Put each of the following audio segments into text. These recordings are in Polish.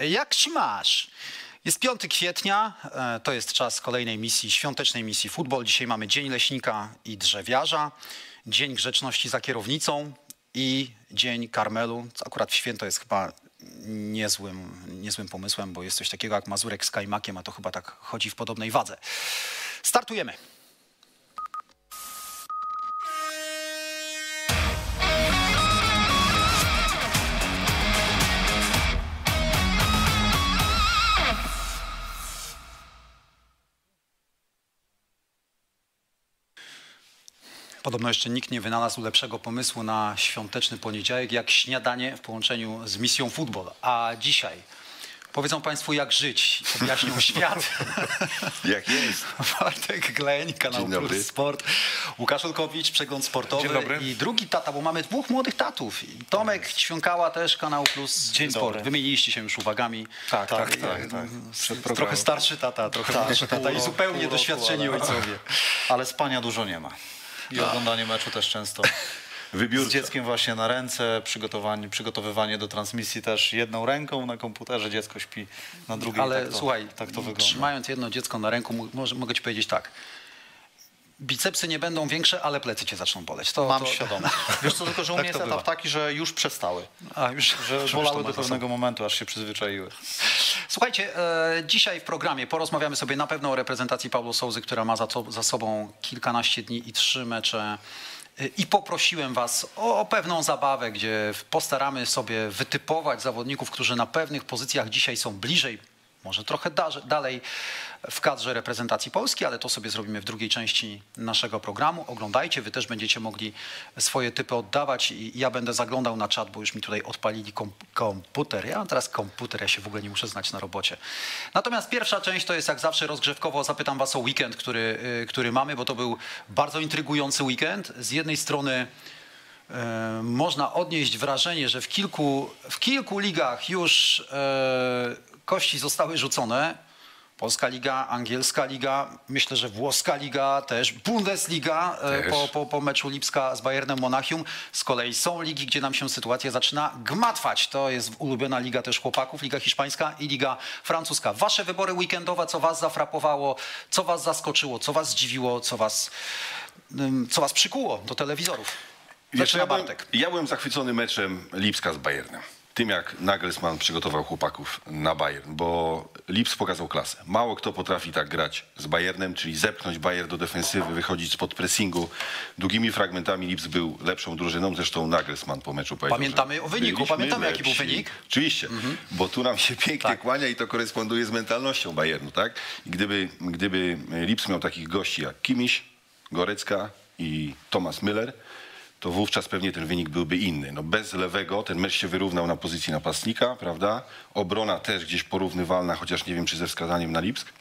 Jak się masz? Jest 5 kwietnia, e, to jest czas kolejnej misji, świątecznej misji futbol. Dzisiaj mamy Dzień Leśnika i Drzewiarza, Dzień Grzeczności za kierownicą i Dzień Karmelu. Akurat w święto jest chyba niezłym, niezłym pomysłem, bo jest coś takiego jak Mazurek z Kajmakiem, a to chyba tak chodzi w podobnej wadze. Startujemy. Podobno jeszcze nikt nie wynalazł lepszego pomysłu na świąteczny poniedziałek, jak śniadanie w połączeniu z misją futbol. A dzisiaj powiedzą Państwu, jak żyć, objaśnią świat. Jak jest? Bartek Gleń, kanał. Plus Sport, Łukasz Olkowicz, przegląd sportowy Dzień dobry. i drugi tata, bo mamy dwóch młodych tatów. I Tomek Ćwiąkała też, kanał Plus Dzień Sport. dobry. Wymieniliście się już uwagami. Tak, tak, tak, tak. tak. Przed Trochę starszy tata, trochę Tak, młodszy tata i zupełnie doświadczeni ale- ojcowie. Ale spania dużo nie ma. I oglądanie meczu też często. Z Wybiórczo. dzieckiem właśnie na ręce, przygotowanie, przygotowywanie do transmisji też jedną ręką na komputerze, dziecko śpi na drugiej. Ale tak to, słuchaj, tak to wygląda. trzymając jedno dziecko na ręku, mo- może, mogę ci powiedzieć tak. Bicepsy nie będą większe, ale plecy cię zaczną boleć. To, Mam to, świadomość. Wiesz co, tylko że u Tak mnie to jest etap taki, że już przestały. A, już, Że już to bolały do pewnego momentu, aż się przyzwyczaiły. Słuchajcie, e, dzisiaj w programie porozmawiamy sobie na pewno o reprezentacji Paulo Souzy, która ma za, co, za sobą kilkanaście dni i trzy mecze. E, I poprosiłem Was o, pewną zabawę, gdzie postaramy sobie wytypować zawodników, którzy na pewnych pozycjach dzisiaj są bliżej, może trochę da, dalej w kadrze reprezentacji Polski, ale to sobie zrobimy w drugiej części naszego programu. Oglądajcie, Wy też będziecie mogli swoje typy oddawać i ja będę zaglądał na czat, bo już mi tutaj odpalili kom komputer. Ja mam teraz komputer, ja się w ogóle nie muszę znać na robocie. Natomiast pierwsza część to jest jak zawsze rozgrzewkowo. Zapytam Was o weekend, który, y, który mamy, bo to był bardzo intrygujący weekend. Z jednej strony e, można odnieść wrażenie, że w kilku, w kilku ligach już e, kości zostały rzucone. Polska Liga, Angielska Liga, myślę, że Włoska Liga też, Bundesliga e, Też. po, po, po meczu Lipska z Bayernem Monachium. Z kolei są ligi, gdzie nam się sytuacja zaczyna gmatwać. To jest ulubiona liga też chłopaków, Liga Hiszpańska i Liga Francuska. Wasze wybory weekendowe, co was zafrapowało, co was zaskoczyło, co was zdziwiło, co was, co was przykuło do telewizorów. Wiesz, Zaczyna ja, byłem, ja byłem zachwycony meczem Lipska z Bayernem. Tym jak Nagelsmann przygotował chłopaków na Bayern, bo Lips pokazał klasę. Mało kto potrafi tak grać z Bayernem, czyli zepchnąć Bayern do defensywy, wychodzić spod pressingu. Długimi fragmentami Lips był lepszą drużyną, zresztą Nagelsmann po meczu powiedział, Pamiętamy o wyniku, pamiętamy, jaki był lepsi. wynik. Oczywiście, bo tu nam się pięknie Tak. kłania i to koresponduje z mentalnością Bayernu, tak? I gdyby, gdyby Lips miał takich gości jak Kimiś, Gorecka i Thomas Müller, to wówczas pewnie ten wynik byłby inny. No bez lewego ten mecz się wyrównał na pozycji napastnika, prawda? Obrona też gdzieś porównywalna, chociaż nie wiem, czy ze wskazaniem na Lipsk,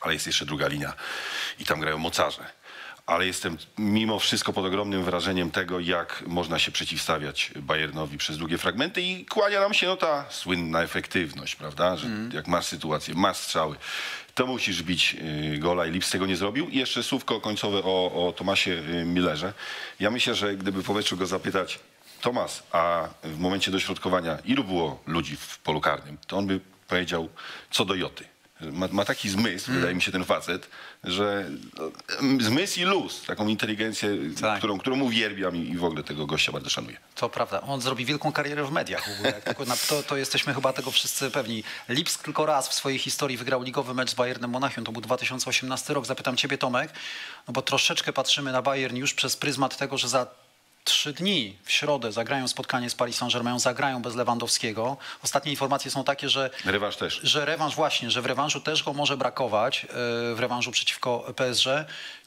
ale jest jeszcze druga linia i tam grają mocarze. Ale jestem mimo wszystko pod ogromnym wrażeniem tego, jak można się przeciwstawiać Bayernowi przez długie fragmenty i kłania nam się no, ta słynna efektywność, prawda? Że jak masz sytuację, masz strzały, to musisz bić y, gola i Lips tego nie zrobił. I jeszcze słówko końcowe o, o Tomasie y, Millerze. Ja myślę, że gdyby po meczu go zapytać, Tomas, a w momencie dośrodkowania ilu było ludzi w polu karnym, to on by powiedział co do joty. Ma, ma taki zmysł, Mm. wydaje mi się ten facet, że zmysł i luz, taką inteligencję, Tak. którą, którą uwielbiam i, w ogóle tego gościa bardzo szanuję. To prawda. On zrobi wielką karierę w mediach to, to jesteśmy chyba tego wszyscy pewni. Lipsk tylko raz w swojej historii wygrał ligowy mecz z Bayernem Monachium. To był 2018 rok. Zapytam ciebie, Tomek, no bo troszeczkę patrzymy na Bayern już przez pryzmat tego, że za trzy dni w środę zagrają spotkanie z Paris Saint-Germain, zagrają bez Lewandowskiego. Ostatnie informacje są takie, że Rewanż też. że rewanż właśnie, że w rewanżu też go może brakować, e, w rewanżu przeciwko PSG.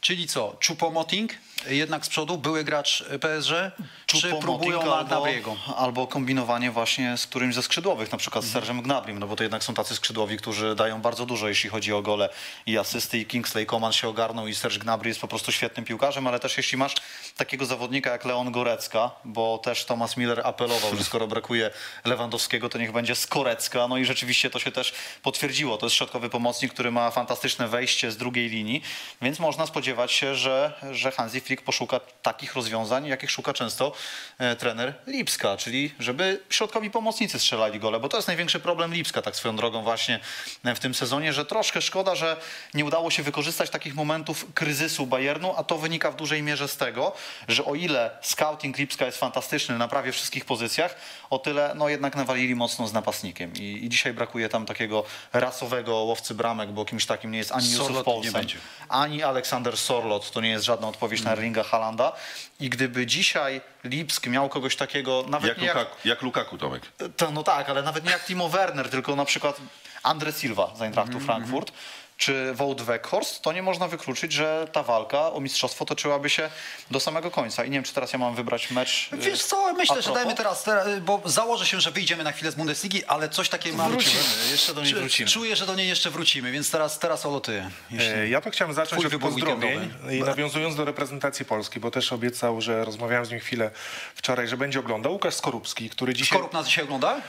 Czyli co, Choupo-Moting jednak z przodu, były gracz PSG, czy próbują na Gnabriego? albo kombinowanie właśnie z którymś ze skrzydłowych, na przykład z Sergem Gnabrim, no bo to jednak są tacy skrzydłowi, którzy dają bardzo dużo, jeśli chodzi o gole i asysty i Kingsley Coman się ogarnął i Serge Gnabry jest po prostu świetnym piłkarzem, ale też jeśli masz takiego zawodnika jak Leon Gorecka, bo też Thomas Miller apelował, że skoro brakuje Lewandowskiego, to niech będzie z Korecka, no i rzeczywiście to się też potwierdziło. To jest środkowy pomocnik, który ma fantastyczne wejście z drugiej linii, więc można spodziewać się, że, że Hansi Flick poszuka takich rozwiązań, jakich szuka często e, trener Lipska, czyli żeby środkowi pomocnicy strzelali gole, bo to jest największy problem Lipska, tak swoją drogą właśnie e, w tym sezonie, że troszkę szkoda, że nie udało się wykorzystać takich momentów kryzysu Bayernu, a to wynika w dużej mierze z tego, że o ile scouting Lipska jest fantastyczny na prawie wszystkich pozycjach, o tyle no jednak nawalili mocno z napastnikiem i, i dzisiaj brakuje tam takiego rasowego łowcy bramek, bo kimś takim nie jest ani Jusuf Sorlot Poulsen, będzie. ani Aleksander Sorlot, to nie jest żadna odpowiedź Mm. na Erlinga Halanda i gdyby dzisiaj Lipsk miał kogoś takiego, nawet Jak, nie jak, Lukaku, jak Lukaku, Tomek. to, no tak, ale nawet nie jak Timo Werner, tylko na przykład Andre Silva z Eintrachtu Mhm, Frankfurt, czy Wout Weghorst, to nie można wykluczyć, że ta walka o mistrzostwo toczyłaby się do samego końca. I nie wiem, czy teraz ja mam wybrać mecz. y, Wiesz co, myślę, że dajmy teraz, bo założę się, że wyjdziemy na chwilę z Bundesligi, ale coś takiego mam. Wrócimy, jeszcze do niej wrócimy. Czuję, że do niej jeszcze wrócimy, więc teraz, teraz Olo, ty. Jeśli... E, Ja to chciałem zacząć Twój od pozdrowień i nawiązując do reprezentacji Polski, bo też obiecał, że rozmawiałem z nim chwilę wczoraj, że będzie oglądał. Łukasz Skorupski, który dzisiaj Skorup nas dzisiaj ogląda?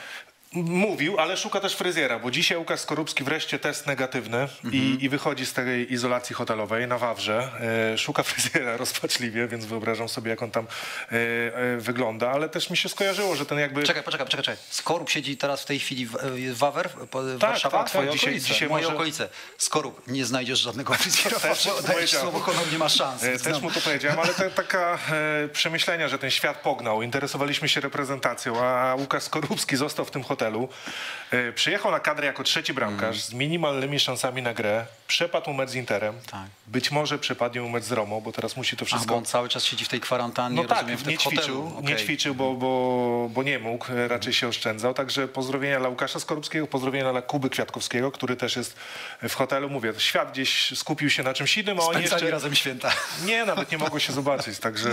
Mówił, ale szuka też fryzjera, bo dzisiaj Łukasz Skorupski wreszcie test negatywny i, i wychodzi z tej izolacji hotelowej na Wawrze. E, szuka fryzjera rozpaczliwie, więc wyobrażam sobie, jak on tam e, e, wygląda, ale też mi się skojarzyło, że ten jakby... Czekaj, poczekaj, poczekaj, czekaj. Skorup siedzi teraz w tej chwili w, w Wawer, po- Warszawa? tak, Twoje dzisiaj- okolice. dzisiaj Moje może- okolice. Skorup, nie znajdziesz żadnego fryzjera. Też Dajesz słowo honor, nie ma szans. E, Znam. Też mu to powiedziałem, ale to taka e, przemyślenia, że ten świat pognał. Interesowaliśmy się reprezentacją, a Łukasz Skorupski został w tym hotelu. E, przyjechał na kadrę jako trzeci bramkarz z minimalnymi szansami na grę. Przepadł mecz z Interem. Tak. Być może przepadnie mecz z Romą, bo teraz musi to A, wszystko... bo on cały czas siedzi w tej kwarantannie, No tak, rozumiem, w tym nie ćwiczył, hotelu. nie ćwiczył, bo, bo, bo nie mógł, e, raczej się oszczędzał. Także pozdrowienia dla Łukasza Skorupskiego, pozdrowienia dla Kuby Kwiatkowskiego, który też jest w hotelu. Mówię, świat gdzieś skupił się na czymś innym, a oni jeszcze... razem święta. Nie, nawet nie mogło się zobaczyć, także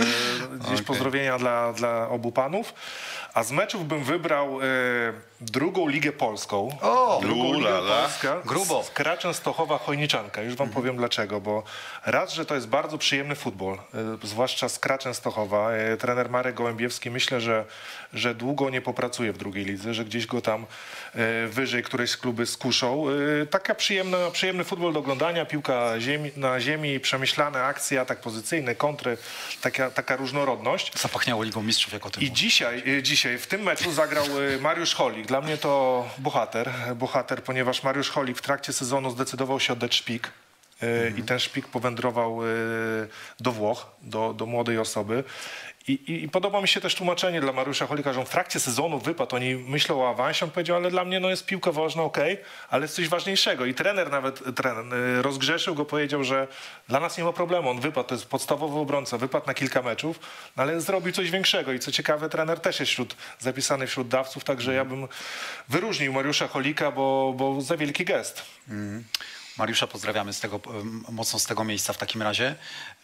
gdzieś pozdrowienia dla, dla obu panów. A z meczów bym wybrał e, drugą ligę polską. O! drugą ligę Ulala. Polska. Grubo. Z Kraczem Stochowa Chojniczanka. Już wam powiem dlaczego, bo raz, że to jest bardzo przyjemny futbol, e, zwłaszcza z Kraczem Stochowa. E, trener Marek Gołębiewski myślę, że, że długo nie popracuje w drugiej lidze, że gdzieś go tam wyżej któreś kluby skuszą. E, taka przyjemna, przyjemny futbol do oglądania, piłka ziemi, na ziemi, przemyślane akcje, atak pozycyjny, kontry, taka, taka różnorodność. Zapachniało Ligą Mistrzów, jak o tym I dzisiaj, y, dzisiaj w tym meczu zagrał Mariusz Holik. Dla mnie to bohater, bohater, ponieważ Mariusz Holik w trakcie sezonu zdecydował się oddać szpik. y, I ten szpik powędrował do Włoch, do, do młodej osoby. I, i, I podoba mi się też tłumaczenie dla Mariusza Holika, że on w trakcie sezonu wypadł, oni myślą o awansie, on powiedział, ale dla mnie no jest piłka ważna, okej, ale jest coś ważniejszego. I trener nawet trener, y, rozgrzeszył go, powiedział, że dla nas nie ma problemu, on wypadł, to jest podstawowy obrońca, wypadł na kilka meczów, no ale zrobił coś większego. I co ciekawe, trener też jest wśród, zapisany wśród dawców, także ja bym wyróżnił Mariusza Holika, bo, bo za wielki gest. Mariusza pozdrawiamy z tego, mocno z tego miejsca w takim razie.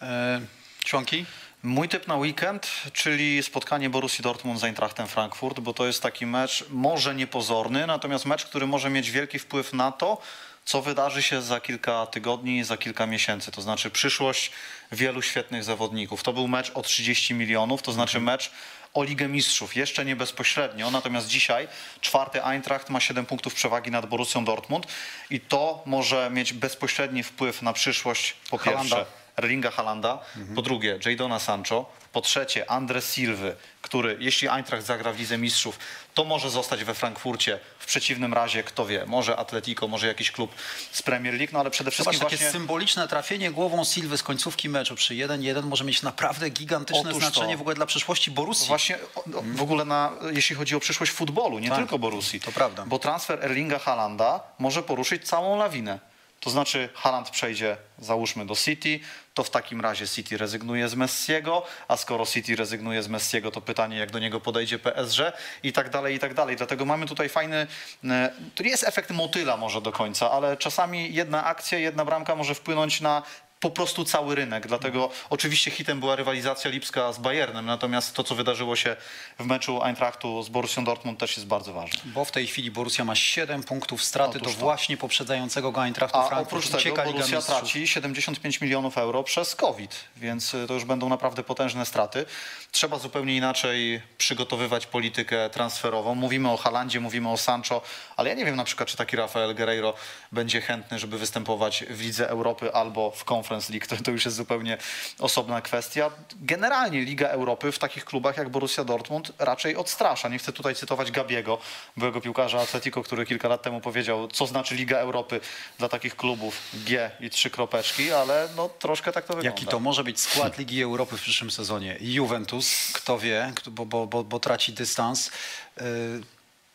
E, Członki? Mój typ na weekend, czyli spotkanie Borussii Dortmund z Eintrachtem Frankfurt, bo to jest taki mecz może niepozorny, natomiast mecz, który może mieć wielki wpływ na to, co wydarzy się za kilka tygodni, za kilka miesięcy. To znaczy przyszłość wielu świetnych zawodników. To był mecz o 30 milionów, to znaczy mecz o Ligę Mistrzów, jeszcze nie bezpośrednio, natomiast dzisiaj czwarty Eintracht ma 7 punktów przewagi nad Borussią Dortmund i to może mieć bezpośredni wpływ na przyszłość po pierwsze Erlinga Halanda, po drugie Jadona Sancho, po trzecie Andre Silwy, który jeśli Eintracht zagra w Lidze Mistrzów, to może zostać we Frankfurcie. W przeciwnym razie, kto wie, może Atletico, może jakiś klub z Premier League, no ale przede wszystkim Zobacz, takie właśnie... symboliczne trafienie głową Silwy z końcówki meczu przy 1-1 może mieć naprawdę gigantyczne Otóż to. znaczenie w ogóle dla przyszłości Borussii. Właśnie o- w ogóle na, jeśli chodzi o przyszłość futbolu, nie Tak, tylko Borussii. to prawda. Bo transfer Erlinga Halanda może poruszyć całą lawinę. To znaczy Haaland przejdzie, załóżmy, do City, to w takim razie City rezygnuje z Messiego, a skoro City rezygnuje z Messiego, to pytanie, jak do niego podejdzie PSG i tak dalej, i tak dalej. Dlatego mamy tutaj fajny, e, to nie jest efekt motyla może do końca, ale czasami jedna akcja, jedna bramka może wpłynąć na po prostu cały rynek. Dlatego oczywiście hitem była rywalizacja Lipska z Bayernem, natomiast to, co wydarzyło się w meczu Eintrachtu z Borussią Dortmund też jest bardzo ważne. Bo w tej chwili Borussia ma 7 punktów straty Otóż do to. właśnie poprzedzającego go Eintrachtu A Frankfurt. oprócz tego Borussia traci 75 milionów euro przez COVID, więc y, to już będą naprawdę potężne straty. Trzeba zupełnie inaczej przygotowywać politykę transferową. Mówimy o Halandzie, mówimy o Sancho, ale ja nie wiem na przykład, czy taki Rafael Guerreiro będzie chętny, żeby występować w Lidze Europy albo w Conference League, to, to już jest zupełnie osobna kwestia. Generalnie Liga Europy w takich klubach jak Borussia Dortmund raczej odstrasza. Nie chcę tutaj cytować Gabiego, byłego piłkarza Atletico, który kilka lat temu powiedział, co znaczy Liga Europy dla takich klubów G i trzy kropeczki, ale no troszkę tak to wygląda. Jaki to może być skład Ligi Europy w przyszłym sezonie? Juventus, kto wie, bo, bo, bo, bo traci dystans.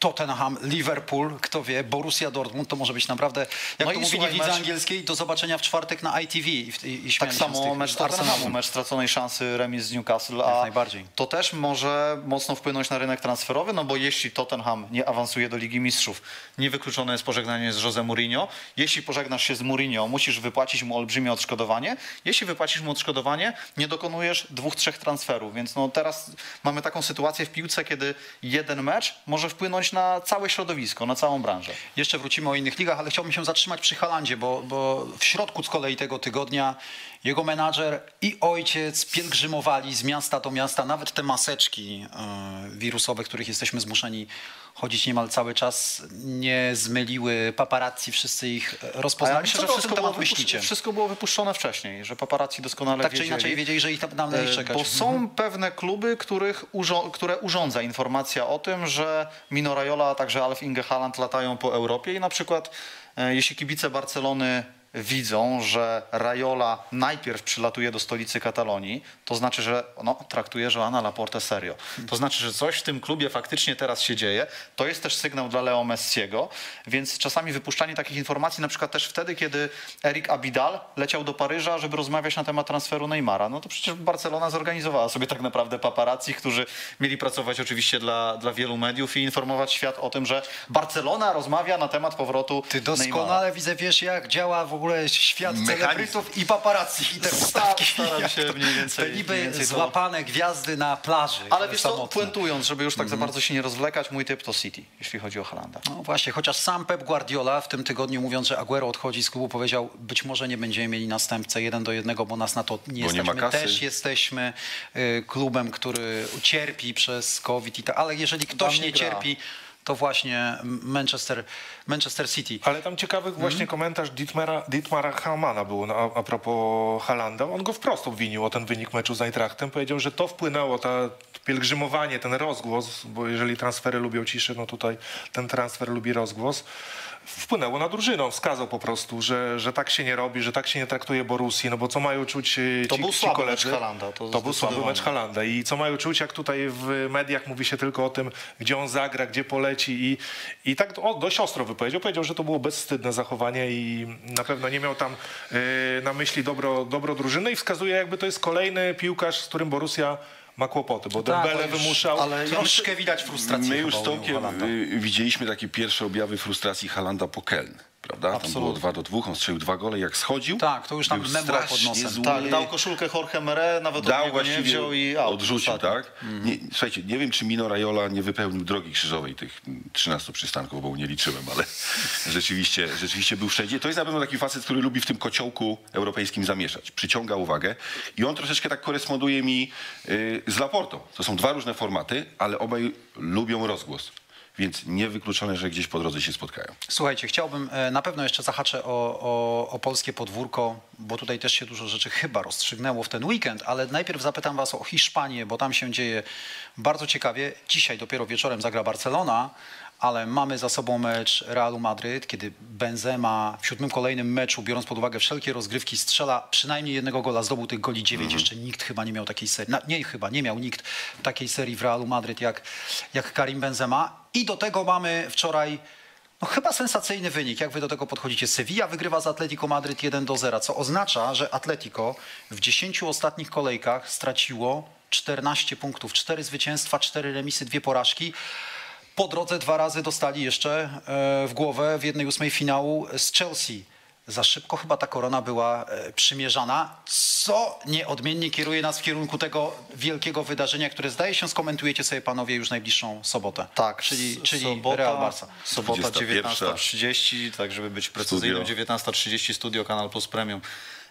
Tottenham, Liverpool, kto wie, Borussia Dortmund, to może być naprawdę, jak No to i mówili słuchaj, w lidze mecz- angielskiej, do zobaczenia w czwartek na ITV i, i, i Tak samo tych mecz Arsenalu. mecz straconej szansy remis z Newcastle, a to też może mocno wpłynąć na rynek transferowy, no bo jeśli Tottenham nie awansuje do Ligi Mistrzów, niewykluczone jest pożegnanie z Jose Mourinho. Jeśli pożegnasz się z Mourinho, musisz wypłacić mu olbrzymie odszkodowanie. Jeśli wypłacisz mu odszkodowanie, nie dokonujesz dwóch, trzech transferów. Więc no teraz mamy taką sytuację w piłce, kiedy jeden mecz może wpłynąć na całe środowisko, na całą branżę. Jeszcze wrócimy o innych ligach, ale chciałbym się zatrzymać przy Halandzie, bo, bo w środku z kolei tego tygodnia jego menadżer i ojciec pielgrzymowali z miasta do miasta, nawet te maseczki e, wirusowe, których jesteśmy zmuszeni chodzić niemal cały czas, nie zmyliły paparazzi, wszyscy ich rozpoznali. ja myślę, że wszystko było, myślicie? wszystko było wypuszczone wcześniej, że paparazzi doskonale Tak czy wiedzieli. inaczej wiedzieli, że ich tam na nich E, czekać. Bo są pewne kluby, których które urządza informacja o tym, że Mino Raiola, a także Alf Inge Haaland latają po Europie i na przykład e, jeśli kibice Barcelony widzą, że Raiola najpierw przylatuje do stolicy Katalonii, to znaczy, że no, traktuje Joana Laporte serio. To znaczy, że coś w tym klubie faktycznie teraz się dzieje. To jest też sygnał dla Leo Messiego, więc czasami wypuszczanie takich informacji, na przykład też wtedy, kiedy Erik Abidal leciał do Paryża, żeby rozmawiać na temat transferu Neymara. No to przecież Barcelona zorganizowała sobie tak naprawdę paparazzi, którzy mieli pracować oczywiście dla, dla wielu mediów i informować świat o tym, że Barcelona rozmawia na temat powrotu Ty Neymara. doskonale widzę, wiesz, jak działa w ogóle świat Mechanizm. celebrytów i paparazzi i te wstawki. staram się to- mniej więcej- Te mniej niby więcej to- złapane gwiazdy na plaży. Ale wiesz co, samotne. puentując, żeby już tak za bardzo się nie rozwlekać, mój typ to City, jeśli chodzi o Halanda. No właśnie, chociaż sam Pep Guardiola w tym tygodniu mówiąc, że Aguero odchodzi z klubu, powiedział, być może nie będziemy mieli następcę jeden do jednego, bo nas na to nie Bo nie ma jesteśmy. kasy. Też jesteśmy y, klubem, który cierpi przez COVID i tak, ale jeżeli ktoś nie gra. cierpi, to właśnie Manchester, Manchester City. Ale tam ciekawy właśnie komentarz Dietmara, Dietmara Haumana był na, a propos Halanda. On go wprost obwinił o ten wynik meczu z Eintrachtem. Powiedział, że to wpłynęło, ta pielgrzymowanie, ten rozgłos, bo jeżeli transfery lubią ciszę, no tutaj ten transfer lubi rozgłos. Wpłynęło na drużynę. Wskazał po prostu, że, że tak się nie robi, że tak się nie traktuje Borussii, no bo co mają czuć e, To ci, był ci słaby koledzy? mecz Haalanda, to To, był słaby mecz Halanda. I co mają czuć, jak tutaj w mediach mówi się tylko o tym, gdzie on zagra, gdzie poleci i, i tak o, dość ostro wypowiedział. Powiedział, że to było bezwstydne zachowanie i na pewno nie miał tam e, na myśli dobro, dobro drużyny i wskazuje jakby to jest kolejny piłkarz, z którym Borussia ma kłopoty, bo Tak, Dembele wymuszał. ale Troszkę widać frustrację My już z y, widzieliśmy takie pierwsze objawy frustracji Halanda po Keln. Prawda? Tam Absolutnie. było 2 do 2, on strzelił dwa gole, jak schodził. Tak, to już tam memrał pod nosem. Zły, Tak, dał koszulkę Jorge Mere, nawet od dał niego nie wziął i out. odrzucił, ostatnio. tak? Nie, słuchajcie, nie wiem, czy Mino Raiola nie wypełnił drogi krzyżowej tych 13 przystanków, bo nie liczyłem, ale rzeczywiście, rzeczywiście był wszędzie. To jest na pewno taki facet, który lubi w tym kociołku europejskim zamieszać. Przyciąga uwagę i on troszeczkę tak koresponduje mi y, z Laportą. To są dwa różne formaty, ale obaj lubią rozgłos. Więc niewykluczone, że gdzieś po drodze się spotkają. Słuchajcie, chciałbym, e, na pewno jeszcze zahaczę o, o, o polskie podwórko, bo tutaj też się dużo rzeczy chyba rozstrzygnęło w ten weekend, ale najpierw zapytam was o Hiszpanię, bo tam się dzieje bardzo ciekawie. Dzisiaj dopiero wieczorem zagra Barcelona, ale mamy za sobą mecz Realu Madryt, kiedy Benzema w siódmym kolejnym meczu, biorąc pod uwagę wszelkie rozgrywki, strzela przynajmniej jednego gola, zdobył tych goli dziewięć. Jeszcze nikt chyba nie miał takiej serii, nie chyba, nie miał nikt takiej serii w Realu Madryt jak, jak Karim Benzema. I do tego mamy wczoraj no chyba sensacyjny wynik. Jak wy do tego podchodzicie? Sevilla wygrywa z Atletico Madryt 1 do 0, co oznacza, że Atletico w 10 ostatnich kolejkach straciło 14 punktów. 4 zwycięstwa, 4 remisy, 2 porażki. Po drodze dwa razy dostali jeszcze e, w głowę w jednej ósmej finału z Chelsea. Za szybko chyba ta korona była e, przymierzana, co nieodmiennie kieruje nas w kierunku tego wielkiego wydarzenia, które zdaje się skomentujecie sobie panowie już najbliższą sobotę. Tak, czyli, czyli sobota, Real Barca. Sobota 21. 19.30, tak żeby być precyzyjnym, Studio. 19.30 Studio Kanal Plus Premium.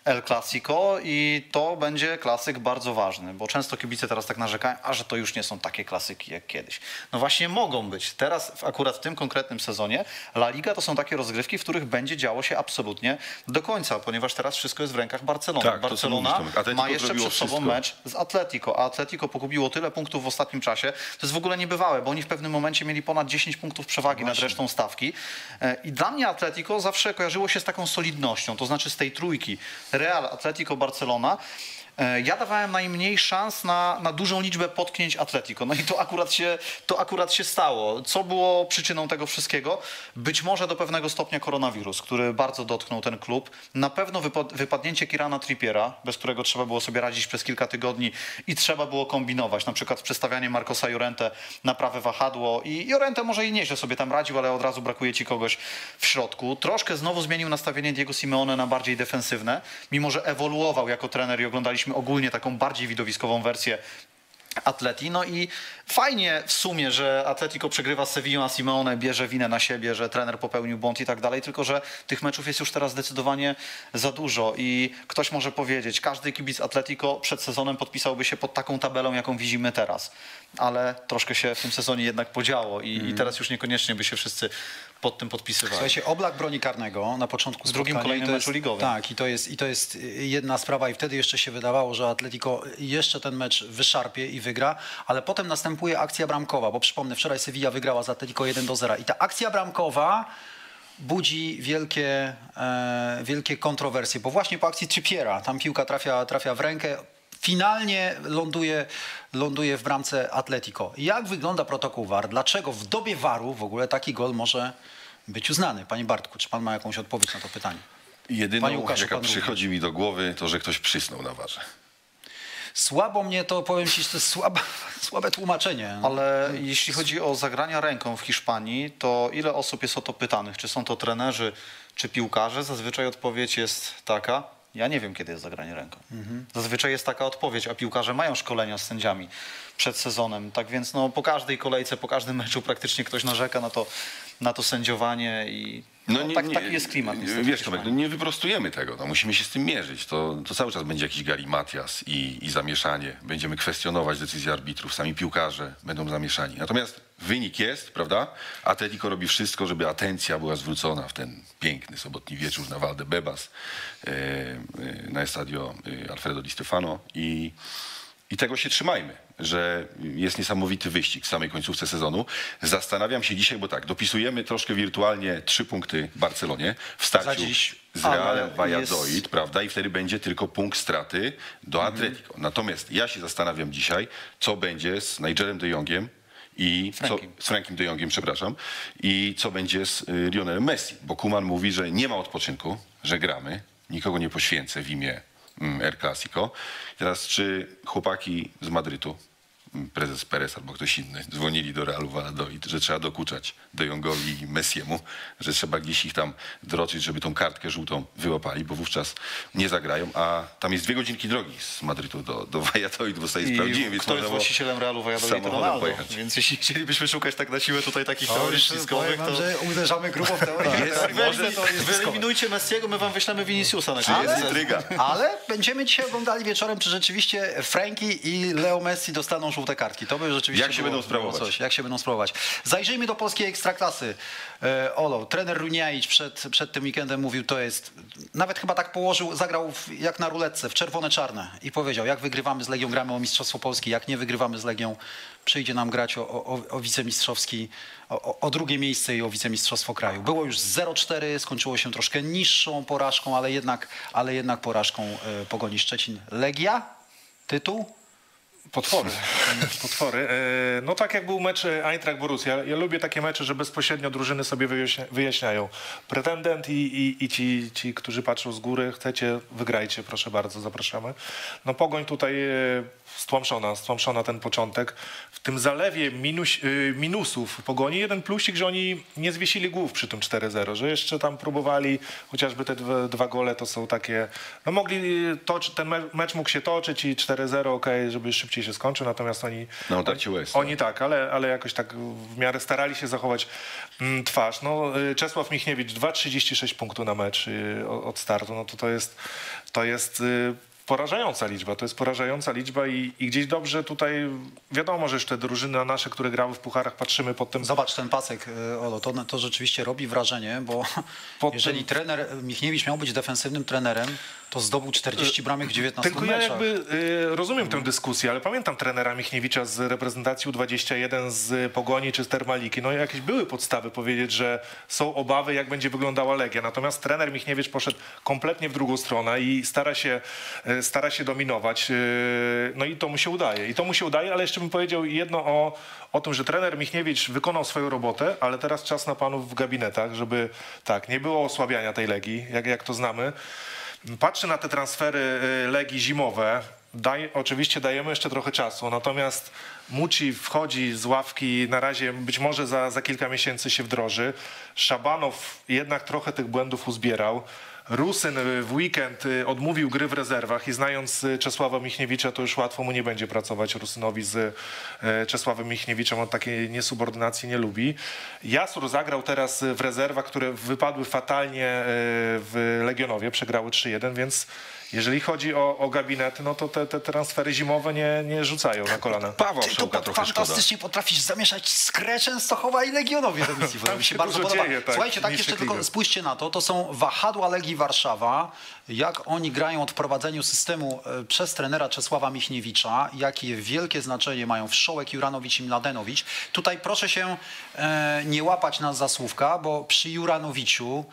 El Clasico i to będzie klasyk bardzo ważny, bo często kibice teraz tak narzekają, a że to już nie są takie klasyki jak kiedyś. No właśnie mogą być. Teraz akurat w tym konkretnym sezonie La Liga to są takie rozgrywki, w których będzie działo się absolutnie do końca, ponieważ teraz wszystko jest w rękach Barcelony. Tak, Barcelona mówisz, ma jeszcze przed sobą wszystko. mecz z Atletico, a Atletico pogubiło tyle punktów w ostatnim czasie, to jest w ogóle niebywałe, bo oni w pewnym momencie mieli ponad 10 punktów przewagi nad resztą stawki. E, I dla mnie Atletico zawsze kojarzyło się z taką solidnością, to znaczy z tej trójki Real, Atletico, Barcelona. E, Ja dawałem najmniej szans na, na dużą liczbę potknięć Atletico. No i to akurat, się, to akurat się stało. Co było przyczyną tego wszystkiego? Być może do pewnego stopnia koronawirus, który bardzo dotknął ten klub. Na pewno wypad- wypadnięcie Kirana Trippiera, bez którego trzeba było sobie radzić przez kilka tygodni i trzeba było kombinować. Na przykład przestawianie Marcosa Jorente na prawe wahadło i Jorente może i nieźle sobie tam radził, ale od razu brakuje ci kogoś w środku. Troszkę znowu zmienił nastawienie Diego Simeone na bardziej defensywne, mimo że ewoluował jako trener i oglądaliśmy ogólnie taką bardziej widowiskową wersję Atleti. No i fajnie w sumie, że Atletico przegrywa z Sevillą, a Simeone bierze winę na siebie, że trener popełnił błąd i tak dalej, tylko że tych meczów jest już teraz zdecydowanie za dużo i ktoś może powiedzieć, każdy kibic Atletico przed sezonem podpisałby się pod taką tabelą, jaką widzimy teraz, ale troszkę się w tym sezonie jednak podziało i, Mhm. i teraz już niekoniecznie by się wszyscy pod tym podpisywali. Słuchajcie, oblak broni karnego na początku Z drugim kolejnym jest- meczu ligowym. Tak, i to, jest, i to jest jedna sprawa i wtedy jeszcze się wydawało, że Atletico jeszcze ten mecz wyszarpie i wygra, ale potem następuje akcja bramkowa, bo przypomnę, wczoraj Sevilla wygrała z Atletico 1 do 0 i ta akcja bramkowa budzi wielkie, e, wielkie kontrowersje, bo właśnie po akcji Trippiera, tam piłka trafia, trafia w rękę, finalnie ląduje, ląduje w bramce Atletico. Jak wygląda protokół VAR? Dlaczego w dobie VAR-u w ogóle taki gol może być uznany? Panie Bartku, czy pan ma jakąś odpowiedź na to pytanie? Jedyną, Łukaszu, jaka przychodzi mi do głowy, to że ktoś przysnął na warze. Słabo mnie to, powiem ci, że to jest słabe, słabe tłumaczenie. Ale jeśli chodzi o zagrania ręką w Hiszpanii, to ile osób jest o to pytanych? Czy są to trenerzy, czy piłkarze? Zazwyczaj odpowiedź jest taka. Ja nie wiem, kiedy jest zagranie ręką. Zazwyczaj jest taka odpowiedź, a piłkarze mają szkolenia z sędziami przed sezonem. Tak więc no, po każdej kolejce, po każdym meczu praktycznie ktoś narzeka na to, na to sędziowanie i no, tak, taki jest klimat. niestety Wiesz, Tomek, no nie wyprostujemy tego, no, musimy się z tym mierzyć. To, to cały czas będzie jakiś galimatias i, i zamieszanie. Będziemy kwestionować decyzje arbitrów, sami piłkarze będą zamieszani. Natomiast wynik jest, prawda? Atletico robi wszystko, żeby atencja była zwrócona w ten piękny sobotni wieczór na Valdebebas, e, e, na estadio e, Alfredo Di Stefano i i tego się trzymajmy, że jest niesamowity wyścig w samej końcówce sezonu. Zastanawiam się dzisiaj, bo tak, dopisujemy troszkę wirtualnie trzy punkty Barcelonie w starciu dziś. z Ale Realem jest- Valladolid, prawda? I wtedy będzie tylko punkt straty do Atletico. Natomiast ja się zastanawiam dzisiaj, co będzie z Nigelem de Jongiem i co, Frankiem. z Frankiem de Jongiem, przepraszam, i co będzie z y, Lionelem Messi, bo Kuman mówi, że nie ma odpoczynku, że gramy, nikogo nie poświęcę w imię El Clasico. Teraz czy chłopaki z Madrytu, mm, prezes Perez albo ktoś inny, dzwonili do Realu Valladolid, że trzeba dokuczać De Jongowi i Messiemu, że trzeba gdzieś ich tam droczyć, żeby tą kartkę żółtą wyłapali, bo wówczas nie zagrają, a tam jest dwie godzinki drogi z Madrytu do, do Valladolid, bo sobie sprawdziłem, I więc kto jest właścicielem Realu Valladolid? Ronaldo. pojechać. Więc jeśli chcielibyśmy szukać tak na siłę tutaj takich teorii spiskowych, to... uderzamy grubo w teorię. Jest, może Wyeliminujcie Messiego, my wam wyślemy Viniciusa na koniec. jest intryga. Ale będziemy dzisiaj oglądali wieczorem, czy rzeczywiście Franki i Leo Messi dostaną żółte kartki. To by rzeczywiście Jak się było, będą sprawować? Coś. Jak się będą sprawować. Zajrzyjmy do polskiej ekstraklasy. E, Olo, trener Runiaić przed, przed tym weekendem mówił, to jest, nawet chyba tak położył, zagrał w, jak na ruletce, w czerwone-czarne i powiedział, jak wygrywamy z Legią, gramy o Mistrzostwo Polski, jak nie wygrywamy z Legią, przyjdzie nam grać o, o, o wicemistrzowski, o, o- o drugie miejsce i o wicemistrzostwo kraju. Było już 0-4, skończyło się troszkę niższą porażką, ale jednak, ale jednak porażką e, Pogoni Szczecin. Legia? Tytuł? Potwory. Potwory. E, No tak jak był mecz Eintracht Borussia. Ja lubię takie mecze, że bezpośrednio drużyny sobie wyjaśnia- wyjaśniają. Pretendent i, i, i ci, ci, którzy patrzą z góry, chcecie, wygrajcie, proszę bardzo, zapraszamy. No Pogoń tutaj e, stłamszona, stłamszona ten początek. W tym zalewie minus, y, minusów pogoni jeden plusik, że oni nie zwiesili głów przy tym 4-0, że jeszcze tam próbowali, chociażby te dwa, dwa gole to są takie, no mogli toczyć, ten me- mecz mógł się toczyć i 4-0 okej, żeby szybciej się skończył, natomiast oni... Na otarcie łez, Oni tak, ale, ale jakoś tak w miarę starali się zachować mm, twarz. No, y, Czesław Michniewicz 2,36 punktu na mecz y, od startu, no to to jest, to jest y, porażająca liczba, to jest porażająca liczba i, i gdzieś dobrze tutaj, wiadomo, że jeszcze drużyny nasze, które grały w pucharach, patrzymy pod tym Zobacz ten pasek, y, Olo, to, to rzeczywiście robi wrażenie, bo Pod jeżeli tym- trener Michniewicz miał być defensywnym trenerem, to zdobył 40 bramek w 19 Tylko ja meczach. jakby y, rozumiem tę dyskusję, ale pamiętam trenera Michniewicza z reprezentacji U21 z Pogoni czy z Termaliki. No jakieś były podstawy powiedzieć, że są obawy, jak będzie wyglądała Legia. Natomiast trener Michniewicz poszedł kompletnie w drugą stronę i stara się, y, stara się dominować. No i to mu się udaje. I to mu się udaje, ale jeszcze bym powiedział jedno o, o tym, że trener Michniewicz wykonał swoją robotę, ale teraz czas na panów w gabinetach, żeby tak, nie było osłabiania tej Legii, jak, jak to znamy. Patrzę na te transfery y, Legii zimowe. Daj, oczywiście dajemy jeszcze trochę czasu, natomiast Muci wchodzi z ławki, na razie być może za, za kilka miesięcy się wdroży. Szabanow jednak trochę tych błędów uzbierał. Rusyn y, w weekend y, odmówił gry w rezerwach i znając y, Czesława Michniewicza, to już łatwo mu nie będzie pracować Rusynowi z Czesławem Michniewiczem. On takiej niesubordynacji nie lubi. Jasur zagrał teraz w rezerwach, które wypadły fatalnie w Legionowie, przegrały 3-1, więc jeżeli chodzi o, o gabinety, no to te, te transfery zimowe nie, nie rzucają na kolana. Pawła Ty to trochę szkoda. fantastycznie potrafisz zamieszać Skrę Częstochowa i Legionowie do misji. To mi się bardzo podoba. dzieje, tak, Słuchajcie, tak jeszcze tylko spójrzcie na to. To są wahadła Legii Warszawa. Jak oni grają od prowadzeniu systemu e, przez trenera Czesława Michniewicza. Jakie wielkie znaczenie mają Wszołek, Juranowicz i Mladenowicz. Tutaj proszę się e, nie łapać na zasłówka, bo przy Juranowiciu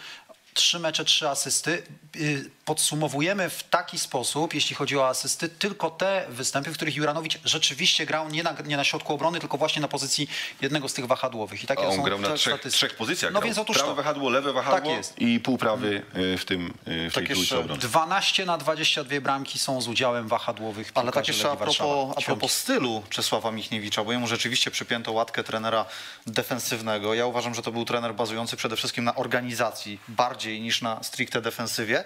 trzy mecze, trzy asysty. Y, Podsumowujemy w taki sposób, jeśli chodzi o asysty, tylko te występy, w których Juranowicz rzeczywiście grał nie na, nie na środku obrony, tylko właśnie na pozycji jednego z tych wahadłowych. I takie A on są grał na trzech, trzech pozycjach. No grał. więc otóż Prawe to. wahadło, lewe wahadło Tak jest. i półprawy y, w tym y, w tej Tak trójce jeszcze obrony. 12 na 22 bramki są z udziałem wahadłowych Ale tak jeszcze a propos, a propos stylu Czesława Michniewicza, bo jemu rzeczywiście przypięto łatkę trenera defensywnego. Ja uważam, że to był trener bazujący przede wszystkim na organizacji bardziej niż na stricte defensywie.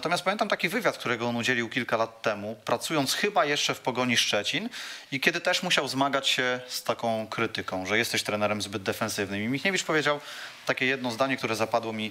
Natomiast pamiętam taki wywiad, którego on udzielił kilka lat temu, pracując chyba jeszcze w Pogoni Szczecin i kiedy też musiał zmagać się z taką krytyką, że jesteś trenerem zbyt defensywnym. I Michniewicz powiedział takie jedno zdanie, które zapadło mi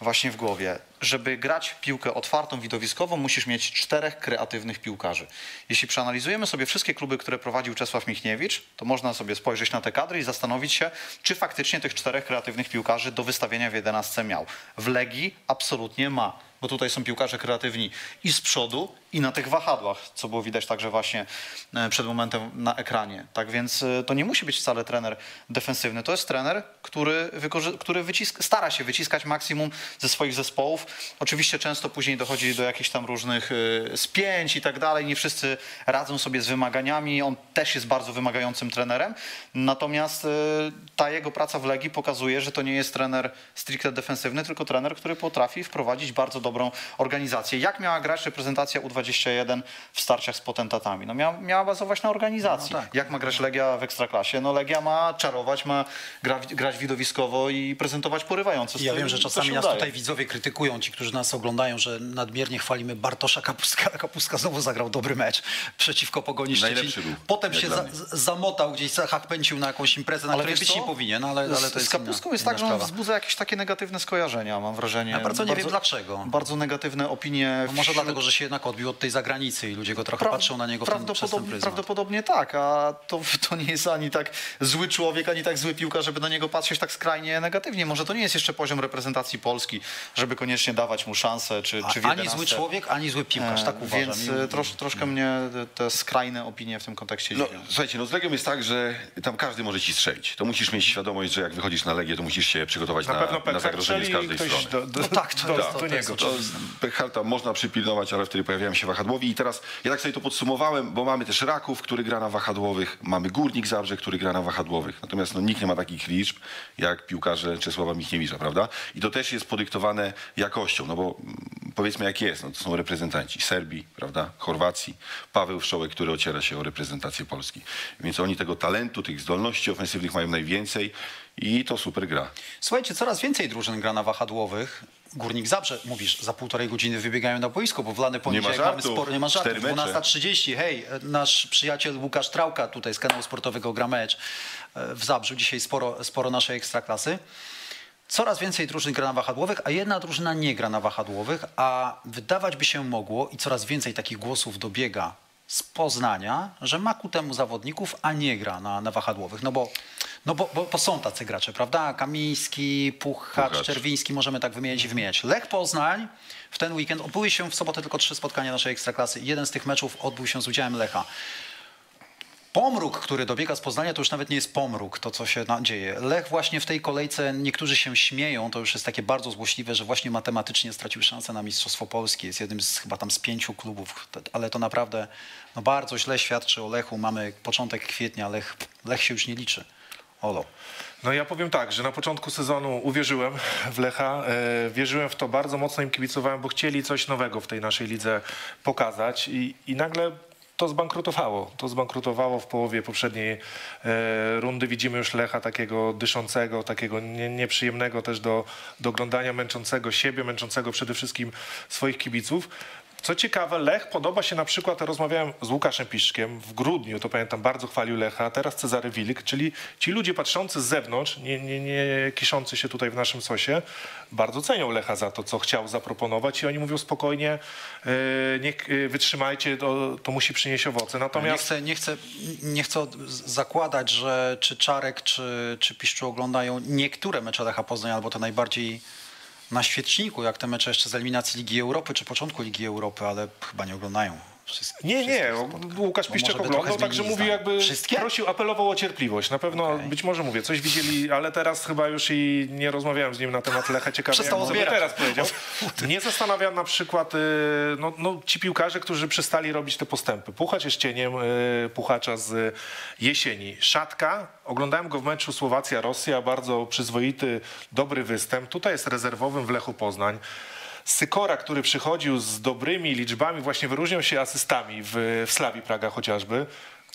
właśnie w głowie. Żeby grać piłkę otwartą, widowiskową, musisz mieć czterech kreatywnych piłkarzy. Jeśli przeanalizujemy sobie wszystkie kluby, które prowadził Czesław Michniewicz, to można sobie spojrzeć na te kadry i zastanowić się, czy faktycznie tych czterech kreatywnych piłkarzy do wystawienia w 11 miał. W Legii absolutnie ma, bo tutaj są piłkarze kreatywni i z przodu, i na tych wahadłach, co było widać także właśnie e, przed momentem na ekranie. Tak więc e, to nie musi być wcale trener defensywny. To jest trener, który, który stara się wyciskać maksimum ze swoich zespołów. Oczywiście często później dochodzi do jakichś tam różnych e, spięć i tak dalej. Nie wszyscy radzą sobie z wymaganiami. On też jest bardzo wymagającym trenerem. Natomiast ta jego praca w Legii pokazuje, że to nie jest trener stricte defensywny, tylko trener, który potrafi wprowadzić bardzo dobrą organizację. Jak miała grać reprezentacja U21 w starciach z potentatami? No miała, miała bazować na organizacji. No tak. Jak ma grać Legia w Ekstraklasie? No Legia ma czarować, ma gra, grać widowiskowo i prezentować porywający Ja wiem, że czasami nas udaje. tutaj widzowie krytykują, ci, którzy nas oglądają, że nadmiernie chwalimy Bartosza Kapuska. Kapuska znowu zagrał dobry mecz przeciwko Pogoni Najlepszy Szczecin. był, Potem się za, zamotał gdzieś, zachach pęcił na jakąś imprezę, na Ale której być co? nie powinien, ale, ale to z, jest z Kapustką inna, jest tak, że on wzbudza jakieś takie negatywne skojarzenia, mam wrażenie. Ja bardzo nie wiem dlaczego. Bardzo negatywne opinie. No może wśród- dlatego, że się jednak odbił od tej zagranicy i ludzie go trochę Pra- patrzą na niego w ten, przez ten prawdopodobnie, tak, a to, to nie jest ani tak zły człowiek, ani tak zły piłka, żeby na niego patrzeć tak skrajnie negatywnie. Może to nie jest jeszcze poziom reprezentacji Polski, żeby koniecznie dawać mu szansę, czy, czy w ani 11. zły człowiek, ani zły piłkarz, tak E, uważam. Więc I- e, trosz, troszkę mnie te- skrajne opinie w tym kontekście No, dziwią. słuchajcie, no z Legią jest tak, że tam każdy może ci strzelić. To musisz mieć świadomość, że jak wychodzisz na Legię, to musisz się przygotować Na na, pewno na zagrożenie z każdej strony. do, do, No tak, to do, do to jest niego. To Pecharta można przypilnować, ale wtedy pojawiają się wahadłowi. I teraz ja tak sobie to podsumowałem, bo mamy też Raków, który gra na wahadłowych, mamy Górnik Zabrze, który gra na wahadłowych. Natomiast no, nikt nie ma takich liczb jak piłkarze Czesława Michniewicza, prawda? I to też jest podyktowane jakością, no bo powiedzmy jak jest, no to są reprezentanci Serbii, prawda, Chorwacji, Paweł Wszołek, który ociera się o reprezentację Polski. Więc oni tego talentu, tych zdolności ofensywnych mają najwięcej i to super gra. Słuchajcie, coraz więcej drużyn gra na wahadłowych. Górnik Zabrze, mówisz, za półtorej godziny wybiegają na boisko, bo w lany poniedziałek mamy sporo, nie ma mecze. 12.30, hej, nasz przyjaciel Łukasz Trałka tutaj z kanału sportowego Gra Mecz e, w Zabrzu, dzisiaj sporo, sporo naszej ekstraklasy. Coraz więcej drużyn gra na wahadłowych, a jedna drużyna nie gra na wahadłowych, a wydawać by się mogło i coraz więcej takich głosów dobiega z Poznania, że ma ku temu zawodników, a nie gra na, na wahadłowych. No bo, no bo, bo, bo są tacy gracze, prawda? Kamiński, Puchacz, Puchacz. Czerwiński, możemy tak wymieniać i wymieniać. Lech Poznań w ten weekend odbyły się w sobotę tylko trzy spotkania naszej ekstraklasy. Jeden z tych meczów odbył się z udziałem Lecha. Pomruk, który dobiega z Poznania, to już nawet nie jest pomruk, to co się dzieje. Lech właśnie w tej kolejce, niektórzy się śmieją, to już jest takie bardzo złośliwe, że właśnie matematycznie stracił szansę na Mistrzostwo Polskie. Jest jednym z chyba tam z pięciu klubów, ale to naprawdę no bardzo źle świadczy o Lechu. Mamy początek kwietnia, Lech, Lech się już nie liczy. Olo. No ja powiem tak, że na początku sezonu uwierzyłem w Lecha, e, wierzyłem w to, bardzo mocno im kibicowałem, bo chcieli coś nowego w tej naszej lidze pokazać i, i nagle to zbankrutowało. To zbankrutowało w połowie poprzedniej e, rundy. Widzimy już Lecha takiego dyszącego, takiego nie, nieprzyjemnego też do, do oglądania, męczącego siebie, męczącego przede wszystkim swoich kibiców. Co ciekawe, Lech podoba się na przykład, rozmawiałem z Łukaszem Piszczkiem w grudniu, to pamiętam, bardzo chwalił Lecha, teraz Cezary Wilk, czyli ci ludzie patrzący z zewnątrz, nie, nie, nie kiszący się tutaj w naszym sosie, bardzo cenią Lecha za to, co chciał zaproponować i oni mówią spokojnie, e, niech e, wytrzymajcie, to, to musi przynieść owoce. Nie Natomiast chcę, nie, chcę, nie chcę od- z- zakładać, że czy Czarek, czy, czy Piszczu oglądają niektóre mecze Lecha Poznań, albo to najbardziej na świeczniku, jak te mecze jeszcze z eliminacji Ligi Europy, czy początku Ligi Europy, ale chyba nie oglądają wszystkich. Nie, nie. Łukasz Piszczek oglądał, także mówił jakby Wszystkie? prosił, apelował o cierpliwość. Na pewno, Okej. być może mówię, coś widzieli, ale teraz chyba już i nie rozmawiałem z nim na temat Lecha. Ciekawe, Przestał jak sobie odbierać. teraz powiedział. Mnie zastanawia na przykład y, no, no, ci piłkarze, którzy przestali robić te postępy. Puchacz jest cieniem y, Puchacza z jesieni. Szatka, oglądałem go w meczu Słowacja-Rosja, bardzo przyzwoity, dobry występ. Tutaj jest rezerwowym w Lechu Poznań. Sykora, który przychodził z dobrymi liczbami, właśnie wyróżniał się asystami w, w Slawii Praga chociażby.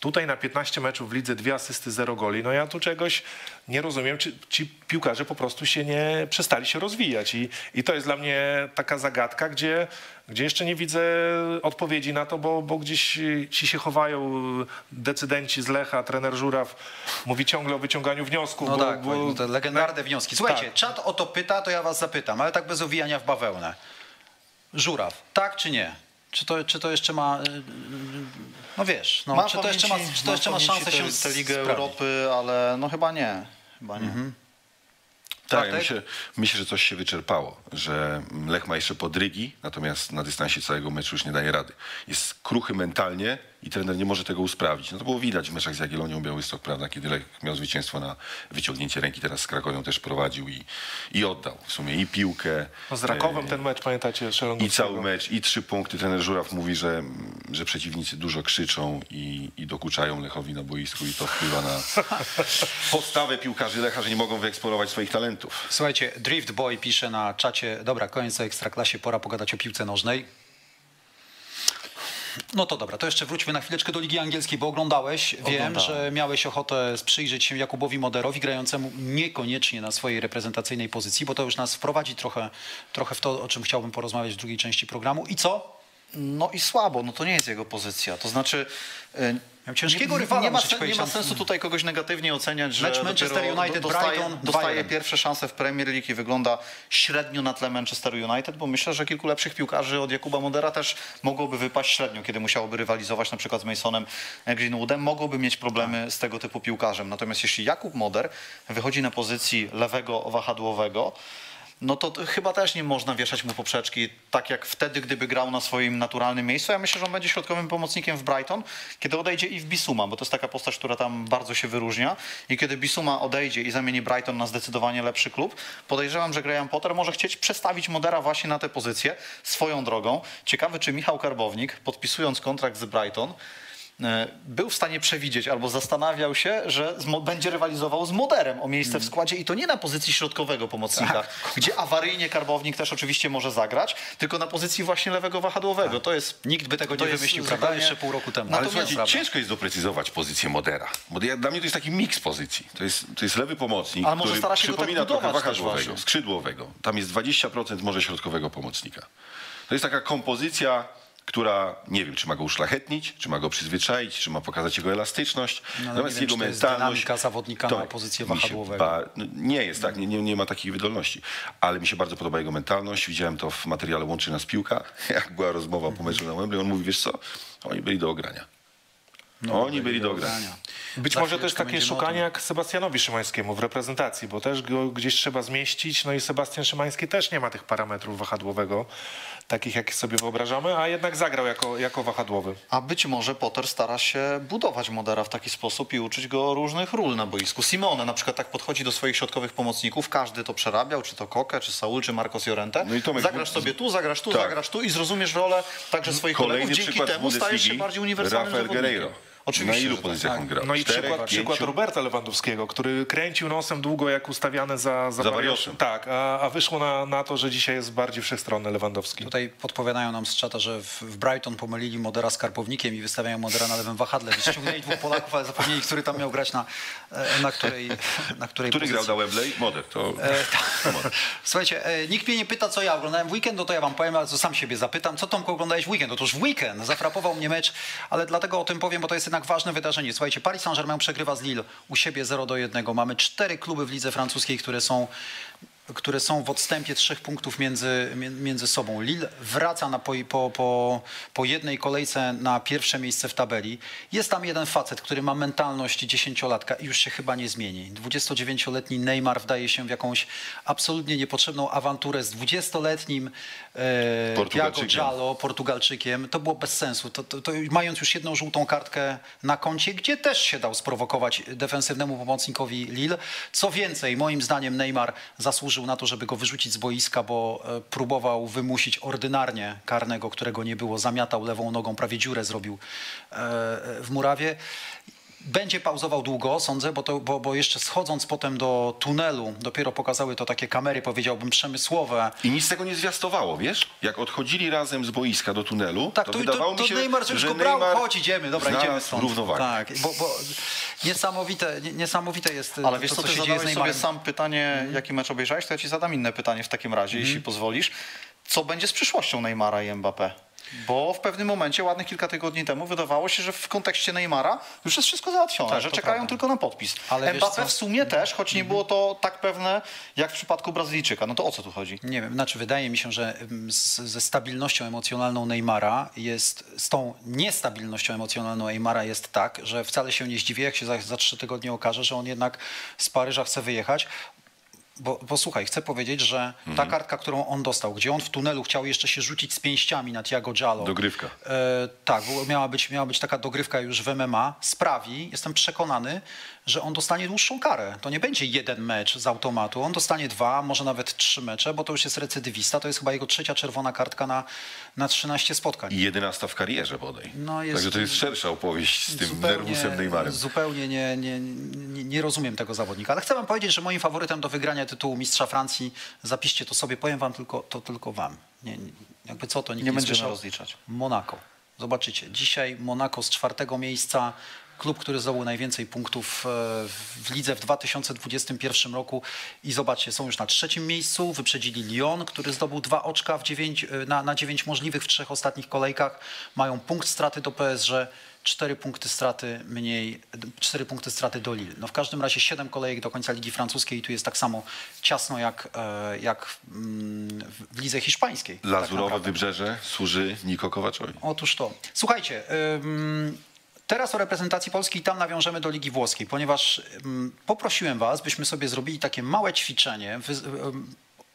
Tutaj na 15 meczów w lidze dwie asysty, zero goli. No ja tu czegoś nie rozumiem, czy ci piłkarze po prostu się nie przestali się rozwijać. I, i to jest dla mnie taka zagadka, gdzie, gdzie jeszcze nie widzę odpowiedzi na to, bo, bo gdzieś ci się chowają decydenci z Lecha, trener Żuraw mówi ciągle o wyciąganiu wniosków. No bo, tak, bo, te legendarne wnioski. Słuchajcie, Tak. czat o to pyta, to ja was zapytam, ale tak bez owijania w bawełnę. Żuraw, tak czy nie? Czy to, czy to jeszcze ma... y, No wiesz, no, Mam czy to jeszcze ma, pamięci- czy to jeszcze ma pamięci szansę się tę- Ligę? Europy, ale no chyba nie. Chyba nie. Tak, ja myślę, myślę, że coś się wyczerpało, że Lech ma jeszcze podrygi, natomiast na dystansie całego meczu już nie daje rady. Jest kruchy mentalnie i trener nie może tego usprawnić. No to było widać w meczach z Jagiellonią, Białystok, prawda, kiedy Lech miał zwycięstwo na wyciągnięcie ręki, teraz z Krakowią też prowadził i, i oddał w sumie i piłkę. No z Rakowem e, ten mecz, pamiętacie, i cały mecz, i trzy punkty. Trener Żuraw mówi, że, że przeciwnicy dużo krzyczą i, i dokuczają Lechowi na boisku i to wpływa na postawę piłkarzy Lecha, że nie mogą wyeksplorować swoich talentów. Słuchajcie, Drift Boy pisze na czacie, dobra, koniec o Ekstraklasie, pora pogadać o piłce nożnej. No to dobra, to jeszcze wróćmy na chwileczkę do Ligi Angielskiej, bo oglądałeś. Wiem, Oglądałem. że miałeś ochotę przyjrzeć się Jakubowi Moderowi, grającemu niekoniecznie na swojej reprezentacyjnej pozycji, bo to już nas wprowadzi trochę, trochę w to, o czym chciałbym porozmawiać w drugiej części programu. I co? No i słabo, no to nie jest jego pozycja. To znaczy. y, Miał ciężkiego nie, rywala, nie, ma, sen- nie ma sensu tutaj kogoś negatywnie oceniać, że Mecz Manchester United, do- dostaje, Brighton, dostaje 2-1. pierwsze szanse w Premier League i wygląda średnio na tle Manchester United, bo myślę, że kilku lepszych piłkarzy od Jakuba Modera też mogłoby wypaść średnio, kiedy musiałoby rywalizować na przykład z Masonem Greenwoodem, mogłoby mieć problemy z tego typu piłkarzem. Natomiast jeśli Jakub Moder wychodzi na pozycji lewego wahadłowego, no to chyba też nie można wieszać mu poprzeczki, tak jak wtedy, gdyby grał na swoim naturalnym miejscu. Ja myślę, że on będzie środkowym pomocnikiem w Brighton, kiedy odejdzie i w Bisuma, bo to jest taka postać, która tam bardzo się wyróżnia. I kiedy Bisuma odejdzie i zamieni Brighton na zdecydowanie lepszy klub, podejrzewam, że Graham Potter może chcieć przestawić Modera właśnie na tę pozycję swoją drogą. Ciekawe, czy Michał Karbownik, podpisując kontrakt z Brighton, był w stanie przewidzieć albo zastanawiał się, że będzie rywalizował z Moderem o miejsce w składzie i to nie na pozycji środkowego pomocnika, gdzie awaryjnie Karbownik też oczywiście może zagrać, tylko na pozycji właśnie lewego wahadłowego. To jest Nikt by tego to nie wymyślił, prawda? Jeszcze pół roku temu. Ale Natomiast- słuchajcie, Prawda. ciężko jest doprecyzować pozycję Modera. Bo dla mnie to jest taki miks pozycji. To jest, to jest lewy pomocnik, Ale może który tak przypomina trochę budować też wahadłowego, skrzydłowego. Tam jest 20% może środkowego pomocnika. To jest taka kompozycja, która nie wiem, czy ma go uszlachetnić, czy ma go przyzwyczaić, czy ma pokazać jego elastyczność. No, Natomiast wiem, jego czy to jest mentalność. dynamika zawodnika na pozycję wahadłowego. ba- no, nie jest, tak, nie, nie, nie ma takiej wydolności. Ale mi się bardzo podoba jego mentalność. Widziałem to w materiale Łączy nas piłka, jak była rozmowa po meczu na Wembley. On mówi, wiesz co, oni byli do ogrania. oni byli do ogrania. Być Za może też takie szukanie jak Sebastianowi Szymańskiemu w reprezentacji, bo też go gdzieś trzeba zmieścić, no i Sebastian Szymański też nie ma tych parametrów wahadłowego, takich jakie sobie wyobrażamy, a jednak zagrał jako, jako wahadłowy. A być może Potter stara się budować Modera w taki sposób i uczyć go różnych ról na boisku. Simone na przykład tak podchodzi do swoich środkowych pomocników, każdy to przerabiał, czy to Koke, czy Saul, czy Marcos Llorente. No i Tomek, zagrasz sobie tu, zagrasz tu, tak. zagrasz tu i zrozumiesz rolę także swoich Kolejny kolegów. Dzięki temu stajesz się bardziej uniwersalnym Rafael zawodnikiem. Guerreiro. Oczywiście, Na ilu tak. pozycjach on grał? No i Czterech, przykład, przykład? Roberta Lewandowskiego, który kręcił nosem długo jak ustawiany za, za, Za Barioszem. Tak, a, a wyszło na, na to, że dzisiaj jest bardziej wszechstronny Lewandowski. Tutaj podpowiadają nam z czata, że w, w Brighton pomylili Modera z Karpownikiem i wystawiają Modera na lewym wahadle. Ściągnęli dwóch Polaków, ale zapomnieli, który tam miał grać na, e, na której, na której Który pozycji. grał na Wembley? Moder. To... E, tak. Słuchajcie, e, nikt mnie nie pyta, co ja oglądałem w weekend, no to ja wam powiem, ale to sam siebie zapytam. Co Tomku oglądałeś w weekend? Otóż w weekend zafrapował mnie mecz, ale dlatego o tym powiem, bo to jest jednak ważne wydarzenie. Słuchajcie, Paris Saint-Germain przegrywa z Lille u siebie 0 do 1. Mamy cztery kluby w lidze francuskiej, które są które są w odstępie trzech punktów między, mię- między sobą. Lille wraca na po, po, po, po jednej kolejce na pierwsze miejsce w tabeli. Jest tam jeden facet, który ma mentalność dziesięciolatka i już się chyba nie zmieni. 29-letni Neymar wdaje się w jakąś absolutnie niepotrzebną awanturę z 20-letnim e, Thiago Portugalczykiem. Giallo, Portugalczykiem. To było bez sensu. To, to, to, mając już jedną żółtą kartkę na koncie, gdzie też się dał sprowokować defensywnemu pomocnikowi Lille. Co więcej, moim zdaniem Neymar zasłużył na to, żeby go wyrzucić z boiska, bo e, próbował wymusić ordynarnie karnego, którego nie było. Zamiatał lewą nogą, prawie dziurę zrobił e, e, w murawie. Będzie pauzował długo, sądzę, bo, to, bo, bo jeszcze schodząc potem do tunelu, dopiero pokazały to takie kamery, powiedziałbym, przemysłowe. I nic z tego nie zwiastowało, wiesz? Jak odchodzili razem z boiska do tunelu, Tak, to, to, wydawało to, to mi się, Neymar że go brał, Neymar chodź, idziemy, dobra, idziemy stąd. równowagę. Tak, bo, bo niesamowite, nie- niesamowite jest Ale to, wiesz to, co, co ty się dzieje z zadałeś sobie Neymarem. sam pytanie, Mhm. jaki mecz obejrzałeś, to ja ci zadam inne pytanie w takim razie, jeśli pozwolisz. Co będzie z przyszłością Neymara i Mbappé? Bo w pewnym momencie, ładnych kilka tygodni temu, wydawało się, że w kontekście Neymara już jest wszystko załatwione, Tak, że czekają prawda. tylko na podpis. Ale Mbappé? Mhm. w sumie też, choć nie było to tak pewne jak w przypadku Brazylijczyka. No to o co tu chodzi? Nie wiem, znaczy wydaje mi się, że mm, z, ze stabilnością emocjonalną Neymara jest, z tą niestabilnością emocjonalną Neymara jest tak, że wcale się nie zdziwię, jak się za, za trzy tygodnie okaże, że on jednak z Paryża chce wyjechać. Bo, bo słuchaj, chcę powiedzieć, że ta kartka, którą on dostał, gdzie on w tunelu chciał jeszcze się rzucić z pięściami na Tiago Giallo. Dogrywka. E, tak, miała być, miała być taka dogrywka już w MMA. Sprawi, jestem przekonany, że on dostanie dłuższą karę. To nie będzie jeden mecz z automatu. On dostanie dwa, może nawet trzy mecze, bo to już jest recydywista. To jest chyba jego trzecia czerwona kartka na, na 13 spotkań. I jedenasta w karierze bodaj. No, jest- Także to jest szersza opowieść z tym nerwusem Neymarem. Zupełnie nie, nie, nie, nie rozumiem tego zawodnika. Ale chcę wam powiedzieć, że moim faworytem do wygrania tytułu mistrza Francji, zapiszcie to sobie, powiem wam tylko, to tylko wam. Nie, nie, jakby co, to nikt Nie nie, będziemy słyszał. rozliczać. Monako. Zobaczycie, dzisiaj Monako z czwartego miejsca, klub, który zdobył najwięcej punktów e, w lidze w 2021 roku i zobaczcie, są już na trzecim miejscu, wyprzedzili Lyon, który zdobył dwa oczka w dziewięć, e, na, na dziewięć możliwych w trzech ostatnich kolejkach, mają punkt straty do PSG, cztery punkty straty mniej, cztery punkty straty do Lille. No w każdym razie siedem kolejek do końca Ligi Francuskiej i tu jest tak samo ciasno jak, e, jak mm, w- lidze hiszpańskiej. tak Lazurowe naprawdę. wybrzeże służy Niko Kowaczowi. Otóż to. Słuchajcie, ym, teraz o reprezentacji Polski i tam nawiążemy do Ligi Włoskiej, ponieważ ym, poprosiłem was, byśmy sobie zrobili takie małe ćwiczenie.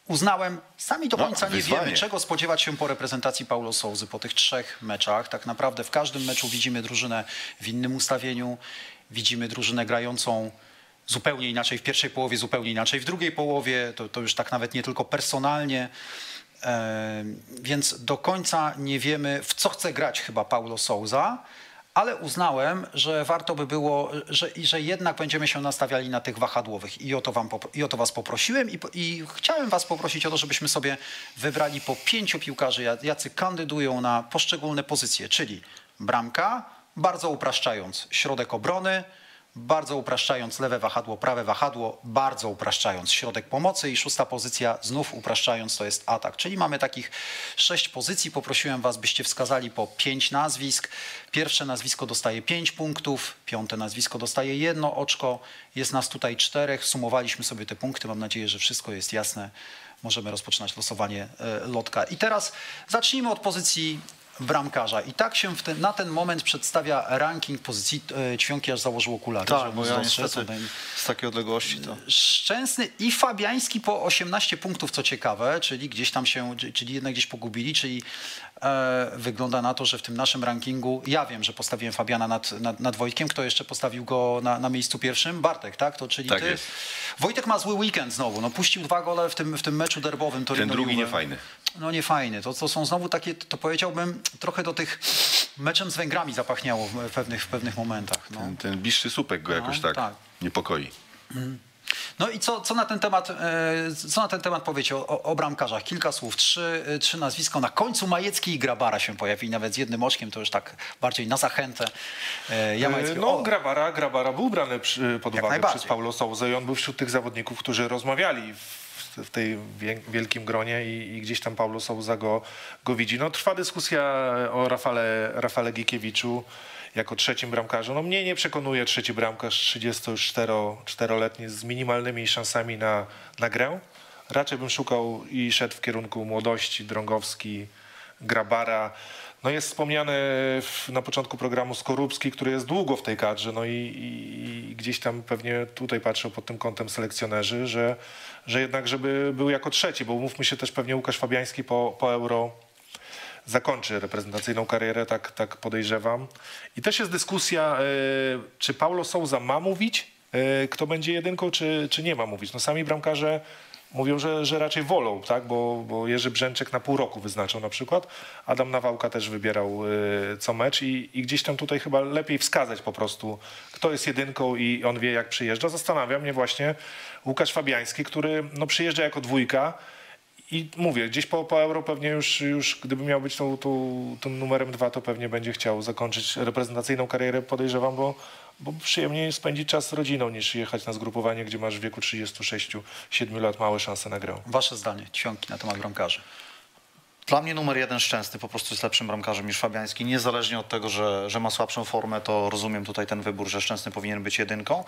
Uznałem, sami do No, końca nie wyzwanie. wiemy, czego spodziewać się po reprezentacji Paulo Souzy po tych trzech meczach. Tak naprawdę w każdym meczu widzimy drużynę w innym ustawieniu, widzimy drużynę grającą zupełnie inaczej w pierwszej połowie, zupełnie inaczej w drugiej połowie, to, to już tak nawet nie tylko personalnie. E, więc do końca nie wiemy, w co chce grać chyba Paulo Souza, ale uznałem, że warto by było, że, że jednak będziemy się nastawiali na tych wahadłowych. I o to, wam, i o to was poprosiłem i, i chciałem was poprosić o to, żebyśmy sobie wybrali po pięciu piłkarzy, ja- jacy kandydują na poszczególne pozycje, czyli bramka, bardzo upraszczając, środek obrony, bardzo upraszczając lewe wahadło, prawe wahadło, bardzo upraszczając środek pomocy i szósta pozycja, znów upraszczając, to jest atak. Czyli mamy takich sześć pozycji. Poprosiłem was, byście wskazali po pięć nazwisk. Pierwsze nazwisko dostaje pięć punktów, piąte nazwisko dostaje jedno oczko. Jest nas tutaj czterech. Sumowaliśmy sobie te punkty. Mam nadzieję, że wszystko jest jasne. Możemy rozpoczynać losowanie e, lotka. I teraz zacznijmy od pozycji bramkarza. I tak się w ten, na ten moment przedstawia ranking pozycji. E, Ćwiąki aż założył okulary. Tak, bo ja niestety z takiej odległości to... Szczęsny i Fabiański po 18 punktów, co ciekawe, czyli gdzieś tam się, czyli jednak gdzieś pogubili, czyli e, wygląda na to, że w tym naszym rankingu, ja wiem, że postawiłem Fabiana nad, nad, nad Wojtkiem, kto jeszcze postawił go na, na miejscu pierwszym? Bartek, tak? To czyli Tak ty. jest. Wojtek ma zły weekend znowu, no puścił dwa gole w tym, w tym meczu derbowym. Ten drugi niefajny. No nie fajny. To, to są znowu takie, to powiedziałbym, trochę do tych meczem z Węgrami zapachniało w pewnych, w pewnych momentach. No. Ten, ten bliższy słupek go No, jakoś tak, tak. niepokoi. No i co, co, na ten temat, e, co na ten temat powiecie o, o, bramkarzach? Kilka słów, trzy, e, trzy nazwiska. Na końcu Majecki i Grabara się pojawili, nawet z jednym oczkiem, to już tak bardziej na zachętę. E, Ja Majecki, No, o, Grabara, Grabara był brany przy, pod Jak uwagę najbardziej. przez Paulo Souzę i on był wśród tych zawodników, którzy rozmawiali w, w tej wielkim gronie i, i gdzieś tam Paulo Souza go, go widzi. No, trwa dyskusja o Rafale, Rafale Gikiewiczu jako trzecim bramkarzu. No, mnie nie przekonuje trzeci bramkarz 34-letni z minimalnymi szansami na, na grę. Raczej bym szukał i szedł w kierunku młodości, Drągowski, Grabara. No jest wspomniany w, na początku programu Skorupski, który jest długo w tej kadrze, no i, i, i gdzieś tam pewnie tutaj patrzą pod tym kątem selekcjonerzy, że, że jednak żeby był jako trzeci, bo mówmy się też pewnie Łukasz Fabiański po, po Euro zakończy reprezentacyjną karierę, tak, tak podejrzewam. I też jest dyskusja, e, czy Paulo Souza ma mówić, e, kto będzie jedynką, czy, czy nie ma mówić. No sami bramkarze mówią, że, że raczej wolą, tak? bo, bo Jerzy Brzęczek na pół roku wyznaczał na przykład. Adam Nawałka też wybierał e, co mecz i, i gdzieś tam tutaj chyba lepiej wskazać po prostu, kto jest jedynką i on wie jak przyjeżdża. Zastanawia mnie właśnie Łukasz Fabiański, który no, przyjeżdża jako dwójka, i mówię, gdzieś po, po euro pewnie już, już gdyby miał być tą, tą, tym numerem dwa, to pewnie będzie chciał zakończyć reprezentacyjną karierę, podejrzewam, bo, bo przyjemniej spędzić czas z rodziną niż jechać na zgrupowanie, gdzie masz w wieku 36-7 lat małe szanse na grę. Wasze zdanie, Ćwiąki, na temat bramkarzy. Dla mnie numer jeden Szczęsny po prostu jest lepszym bramkarzem niż Fabiański. Niezależnie od tego, że, że ma słabszą formę, to rozumiem tutaj ten wybór, że Szczęsny powinien być jedynką.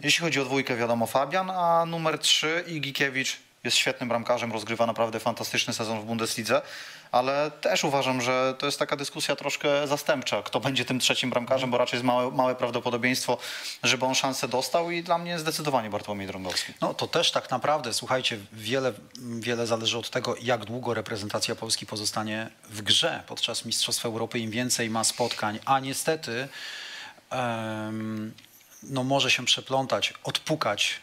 Jeśli chodzi o dwójkę, wiadomo Fabian, a numer trzy Igikiewicz jest świetnym bramkarzem, rozgrywa naprawdę fantastyczny sezon w Bundeslidze, ale też uważam, że to jest taka dyskusja troszkę zastępcza, kto będzie tym trzecim bramkarzem, bo raczej jest małe, małe prawdopodobieństwo, żeby on szansę dostał i dla mnie zdecydowanie Bartłomiej Drągowski. No to też tak naprawdę, słuchajcie, wiele, wiele zależy od tego, jak długo reprezentacja Polski pozostanie w grze podczas Mistrzostw Europy. Im więcej ma spotkań, a niestety em, no może się przeplątać, odpukać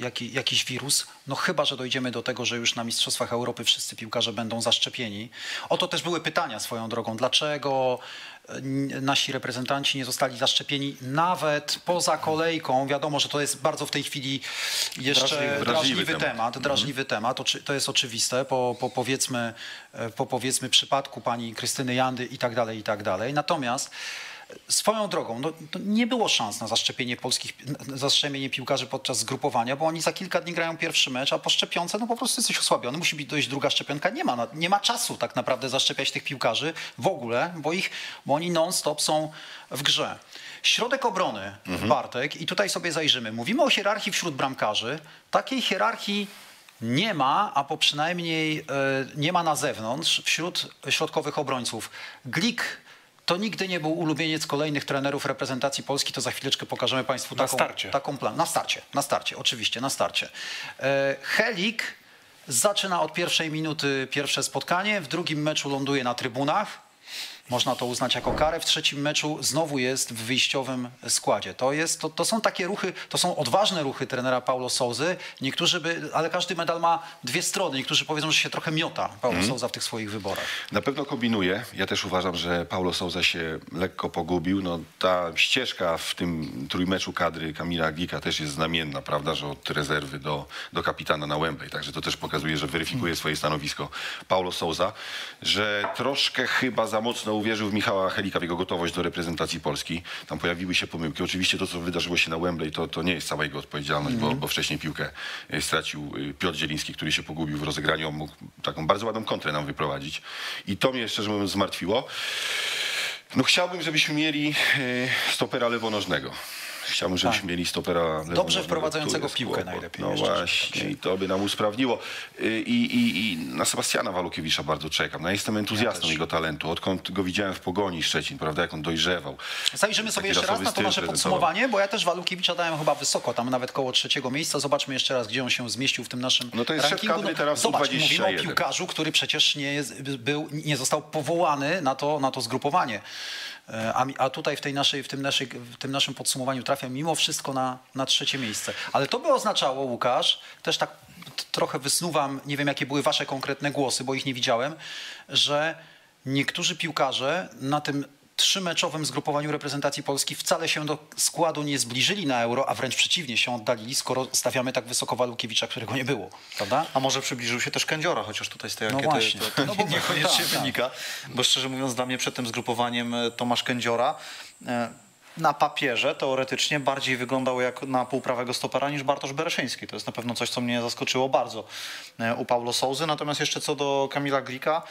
jaki, jakiś wirus, no chyba, że dojdziemy do tego, że już na Mistrzostwach Europy wszyscy piłkarze będą zaszczepieni. Oto też były pytania swoją drogą, dlaczego e, nasi reprezentanci nie zostali zaszczepieni nawet poza kolejką. Wiadomo, że to jest bardzo w tej chwili jeszcze Drażliwy. drażliwy, Drażliwy temat, temat. drażliwy temat. To jest oczywiste po, po, powiedzmy, e, po powiedzmy przypadku pani Krystyny Jandy i tak dalej, i tak dalej. Natomiast Swoją drogą, no, nie było szans na zaszczepienie polskich, zaszczepienie piłkarzy podczas zgrupowania, bo oni za kilka dni grają pierwszy mecz, a po szczepionce no po prostu jesteś osłabiony, musi być dojść druga szczepionka. Nie ma, na- nie ma czasu tak naprawdę zaszczepiać tych piłkarzy w ogóle, bo, ich, bo oni non-stop są w grze. Środek obrony, Bartek, i tutaj sobie zajrzymy. Mówimy o hierarchii wśród bramkarzy. Takiej hierarchii nie ma, a po przynajmniej e, nie ma na zewnątrz wśród środkowych obrońców. Glik to nigdy nie był ulubieniec kolejnych trenerów reprezentacji Polski, to za chwileczkę pokażemy Państwu Na taką, starcie. taką plan. Na starcie, na starcie, oczywiście, na starcie. E, Helik zaczyna od pierwszej minuty pierwsze spotkanie, w drugim meczu ląduje na trybunach. Można to uznać jako karę. W trzecim meczu znowu jest w wyjściowym składzie. To, jest, to, to są takie ruchy, to są odważne ruchy trenera Paulo Souzy. Niektórzy by, ale każdy medal ma dwie strony. Niektórzy powiedzą, że się trochę miota Paulo Mhm. Souza w tych swoich wyborach. Na pewno kombinuje. Ja też uważam, że Paulo Souza się lekko pogubił. No, ta ścieżka w tym trójmeczu kadry Kamila Glika też jest znamienna, prawda, że od rezerwy do, do kapitana na Wembley. Także to też pokazuje, że weryfikuje swoje stanowisko Paulo Souza, że troszkę chyba za mocno uwierzył w Michała Helika, w jego gotowość do reprezentacji Polski. Tam pojawiły się pomyłki. Oczywiście to, co wydarzyło się na Wembley, to, to nie jest cała jego odpowiedzialność, bo, bo wcześniej piłkę e, stracił e, Piotr Zieliński, który się pogubił w rozegraniu. On mógł taką bardzo ładną kontrę nam wyprowadzić. I to mnie szczerze mówiąc zmartwiło. No chciałbym, żebyśmy mieli e, stopera lewonożnego. Chciałbym, żebyśmy mieli stopera lewonożnego. wprowadzającego piłkę najlepiej No właśnie, i to by nam usprawniło. Y, I, i, I na Sebastiana Walukiewicza bardzo czekam. No, ja jestem entuzjastą jego talentu. Odkąd go widziałem w Pogoni Szczecin, prawda, jak on dojrzewał. Zajrzymy sobie Taki jeszcze raz na to nasze podsumowanie, bo ja też Walukiewicza dałem chyba wysoko, tam nawet koło trzeciego miejsca. Zobaczmy jeszcze raz, gdzie on się zmieścił w tym naszym No to jest rankingu. kadry teraz Zobacz, mówimy o U21. piłkarzu, który przecież nie, jest, był, nie został powołany na to, na to zgrupowanie. E, A, tutaj w, tej naszej, w, tym naszej, w tym naszym podsumowaniu trafia mimo wszystko na, na trzecie miejsce. Ale to by oznaczało, Łukasz, też tak trochę wysnuwam, nie wiem jakie były wasze konkretne głosy, bo ich nie widziałem, że niektórzy piłkarze na tym trzymeczowym zgrupowaniu reprezentacji Polski wcale się do składu nie zbliżyli na euro, a wręcz przeciwnie się oddalili, skoro stawiamy tak wysoko Walukiewicza, którego nie było, prawda? A może przybliżył się też Kędziora, chociaż tutaj z tej No ankiety to, to No bo- niekoniecznie tak, tak. wynika. Bo szczerze mówiąc, dla mnie przed tym zgrupowaniem e, Tomasz Kędziora e, na papierze teoretycznie bardziej wyglądał jak na półprawego stopera niż Bartosz Bereszyński. To jest na pewno coś, co mnie zaskoczyło bardzo e, u Paulo Souzy. Natomiast jeszcze co do Kamila Glika,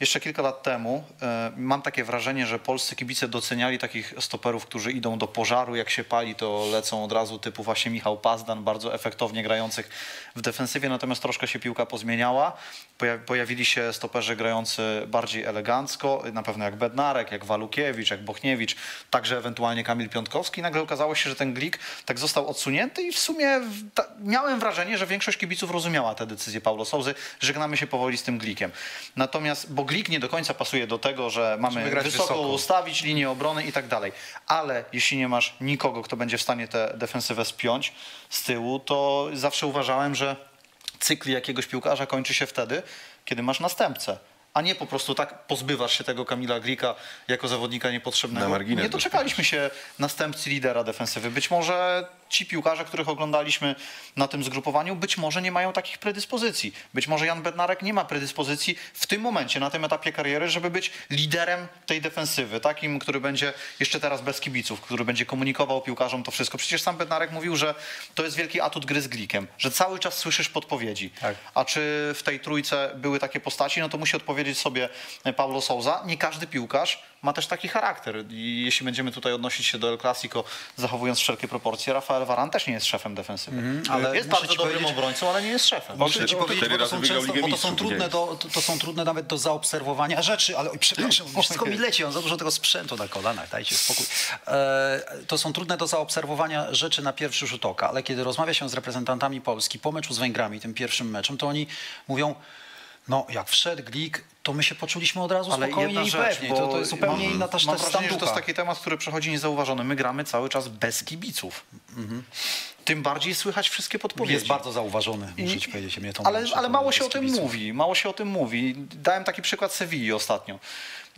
jeszcze kilka lat temu e, mam takie wrażenie, że polscy kibice doceniali takich stoperów, którzy idą do pożaru, jak się pali, to lecą od razu typu właśnie Michał Pazdan, bardzo efektownie grających w defensywie, natomiast troszkę się piłka pozmieniała. Poja- Pojawili się stoperzy grający bardziej elegancko, na pewno jak Bednarek, jak Walukiewicz, jak Bochniewicz, także ewentualnie Kamil Piątkowski. Nagle okazało się, że ten Glik tak został odsunięty i w sumie miałem wrażenie, że większość kibiców rozumiała tę decyzję Paulo Souzy. Żegnamy się powoli z tym Glikiem. Natomiast, bo Glik nie do końca pasuje do tego, że mamy wysoko, wysoko. ustawić linię obrony i tak dalej. Ale jeśli nie masz nikogo, kto będzie w stanie tę defensywę spiąć z tyłu, to zawsze uważałem, że cykl jakiegoś piłkarza kończy się wtedy, kiedy masz następcę. A nie po prostu tak pozbywasz się tego Kamila Glika jako zawodnika niepotrzebnego. Na margines nie doczekaliśmy się następcy lidera defensywy. Być może ci piłkarze, których oglądaliśmy na tym zgrupowaniu, być może nie mają takich predyspozycji. Być może Jan Bednarek nie ma predyspozycji w tym momencie, na tym etapie kariery, żeby być liderem tej defensywy. Takim, który będzie jeszcze teraz bez kibiców, który będzie komunikował piłkarzom to wszystko. Przecież sam Bednarek mówił, że to jest wielki atut gry z Glikiem, że cały czas słyszysz podpowiedzi. Tak. A czy w tej trójce były takie postaci, no to musi odpowiedzieć sobie Paulo Souza. Nie każdy piłkarz ma też taki charakter. I jeśli będziemy tutaj odnosić się do El Clasico, zachowując wszelkie proporcje, Rafael Varan też nie jest szefem defensywy. ale jest bardzo dobrym obrońcą, ale nie jest szefem. Muszę ci powiedzieć, bo to są, często, bo to są trudne do, to, to są trudne nawet do zaobserwowania rzeczy, ale oj, przepraszam, wszystko mi leci, on za dużo tego sprzętu na kolanach, dajcie spokój. E, to są trudne do zaobserwowania rzeczy na pierwszy rzut oka, ale kiedy rozmawia się z reprezentantami Polski po meczu z Węgrami, tym pierwszym meczem, to oni mówią, no jak wszedł Glik, to my się poczuliśmy od razu Ale spokojnie i rzecz, pewnie. To, to jest zupełnie mam, inna też, mam wrażenie, że to jest taki temat, który przechodzi niezauważony. My gramy cały czas bez kibiców. Tym bardziej słychać wszystkie podpowiedzi. Jest bardzo zauważony, muszę ci powiedzieć. Mnie to ale, ale mało się o tym mówi. Mało się o tym mówi. Dałem taki przykład Sewilli ostatnio.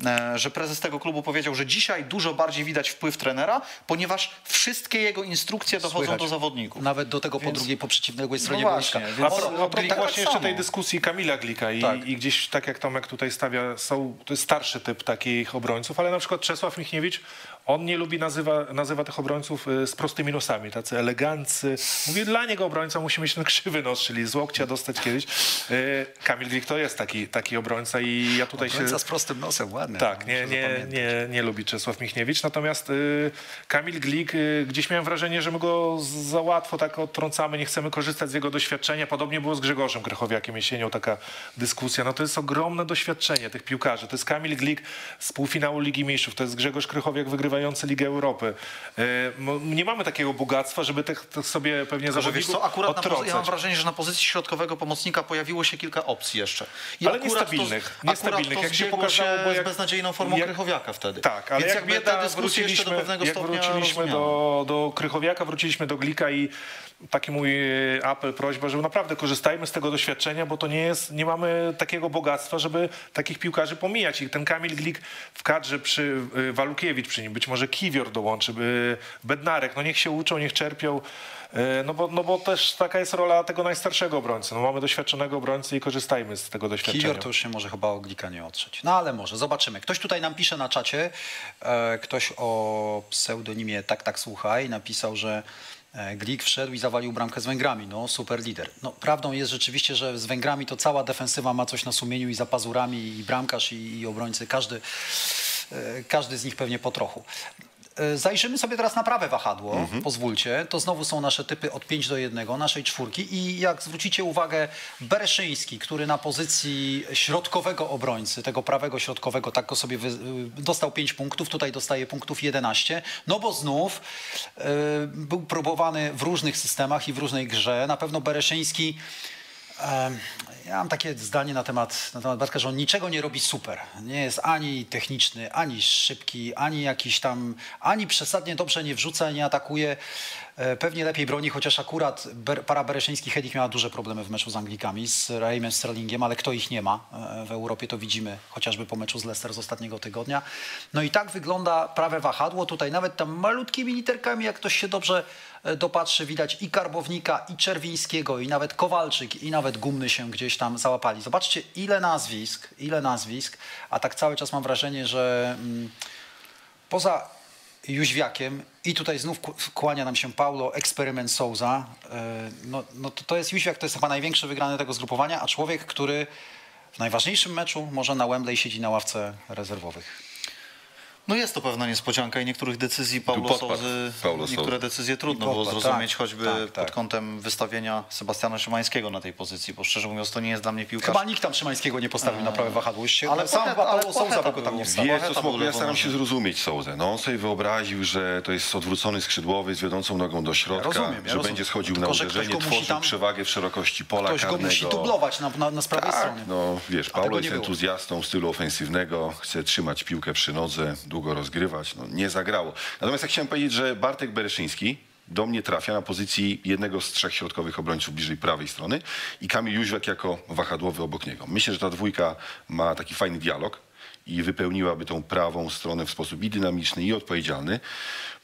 E, Że prezes tego klubu powiedział, że dzisiaj dużo bardziej widać wpływ trenera, ponieważ wszystkie jego instrukcje dochodzą Słychać. do zawodników. Nawet do tego po drugiej, po przeciwnej stronie No boiska. właśnie, A, więc- pro, a tak- propos tak właśnie jeszcze tej dyskusji Kamila Glika i, Tak. i gdzieś tak jak Tomek tutaj stawia, są, to jest starszy typ takich obrońców, ale na przykład Czesław Michniewicz, on nie lubi, nazywa, nazywa tych obrońców y, z prostymi nosami, tacy eleganccy. Mówi, dla niego obrońca musi mieć ten krzywy nos, czyli z łokcia dostać kiedyś. Y, Kamil Glik to jest taki, taki obrońca i ja tutaj się... Obrońca z prostym nosem, ładny. Tak, nie, nie, nie, nie lubi Czesław Michniewicz. Natomiast y, Kamil Glik, gdzieś miałem wrażenie, że my go za łatwo tak odtrącamy, nie chcemy korzystać z jego doświadczenia. Podobnie było z Grzegorzem Krychowiakiem jesienią taka dyskusja. No to jest ogromne doświadczenie tych piłkarzy. To jest Kamil Glik z półfinału Ligi Mistrzów, to jest Grzegorz Krychowiak wygrywa Ligę Europy. E, Nie mamy takiego bogactwa, żeby tych, tych sobie pewnie zawodników co, akurat na ja mam wrażenie, że na pozycji środkowego pomocnika pojawiło się kilka opcji jeszcze. I Ale niestabilnych, To, niestabilnych. To Jak się pokazało, bo z jak- beznadziejną formą jak- Krychowiaka wtedy. Tak, ale Więc jak bieda jeszcze wróciliśmy, do pewnego jak wróciliśmy do, do Krychowiaka, wróciliśmy do Glika i taki mój e, apel, prośba, żeby naprawdę korzystajmy z tego doświadczenia, bo to nie jest, nie mamy takiego bogactwa, żeby takich piłkarzy pomijać. I ten Kamil Glik w kadrze przy e, Walukiewicz przy nim, być może Kiwior dołączy, Bednarek, no niech się uczą, niech czerpią. e, No bo, no bo też taka jest rola tego najstarszego obrońcy. No mamy doświadczonego obrońcy i korzystajmy z tego doświadczenia. Kiwior to już się może chyba oglika nie otrzeć. No ale może, zobaczymy. Ktoś tutaj nam pisze na czacie, ktoś o pseudonimie Tak Tak Słuchaj napisał, że Glik wszedł i zawalił bramkę z Węgrami. No, super lider. No, prawdą jest rzeczywiście, że z Węgrami to cała defensywa ma coś na sumieniu i za pazurami, i bramkarz, i, i obrońcy. Każdy, e, każdy z nich pewnie po trochu. E, Zajrzymy sobie teraz na prawe wahadło, pozwólcie. To znowu są nasze typy od 5 do 1, naszej czwórki. I jak zwrócicie uwagę, Bereszyński, który na pozycji środkowego obrońcy, tego prawego środkowego, tak go sobie y, dostał 5 punktów, tutaj dostaje punktów 11. No bo znów y, był próbowany w różnych systemach i w różnej grze. Na pewno Bereszyński Ja mam takie zdanie na temat, na temat Bartka, że on niczego nie robi super. Nie jest ani techniczny, ani szybki, ani jakiś tam, ani przesadnie dobrze nie wrzuca, nie atakuje. E, Pewnie lepiej broni, chociaż akurat para Bereszyński Hedik miała duże problemy w meczu z Anglikami, z Raheemem Sterlingiem, ale kto ich nie ma e, w Europie, to widzimy chociażby po meczu z Leicester z ostatniego tygodnia. No i tak wygląda prawe wahadło. Tutaj nawet tam malutkimi literkami, jak ktoś się dobrze e, dopatrzy, widać i Karbownika, i Czerwińskiego, i nawet Kowalczyk, i nawet Gumny się gdzieś tam załapali. Zobaczcie, ile nazwisk, ile nazwisk, a tak cały czas mam wrażenie, że mm, poza Jóźwiakiem i tutaj znów kłania nam się Paulo, eksperyment Souza, e, no, no to, to jest Jóźwiak, to jest chyba największy wygrany tego zgrupowania, a człowiek, który w najważniejszym meczu może na Wembley siedzi na ławce rezerwowych. No jest to pewna niespodzianka i niektórych decyzji Paulo Souzy, Paulo niektóre decyzje trudno było podpadł, zrozumieć, tak, choćby tak, tak. pod kątem wystawienia Sebastiana Szymańskiego na tej pozycji, bo szczerze mówiąc to nie jest dla mnie piłkarz. Chyba nikt tam Szymańskiego nie postawił na prawe wahadło. Już się, ale ale sam Pocheta- Paulo Souza go tam nie wstawił. Wiesz co, Pocheta Smoku, był ja staram się zrozumieć Souzę. No on sobie wyobraził, że to jest odwrócony skrzydłowy z wiodącą nogą do środka, rozumiem, ja że rozumiem. będzie schodził Tylko, na ktoś uderzenie, go tworzył tam- przewagę w szerokości pola Ktoś go karnego. musi dublować na, na, na prawej Tak, stronie. no wiesz, Paulo jest było. entuzjastą stylu ofensywnego, chce trzymać piłkę przy nodze, długo rozgrywać, no nie zagrało. Natomiast ja chciałem powiedzieć, że Bartek Bereszyński do mnie trafia na pozycji jednego z trzech środkowych obrońców bliżej prawej strony i Kamil Jóźwiak jako wahadłowy obok niego. Myślę, że ta dwójka ma taki fajny dialog i wypełniłaby tą prawą stronę w sposób i dynamiczny, i odpowiedzialny.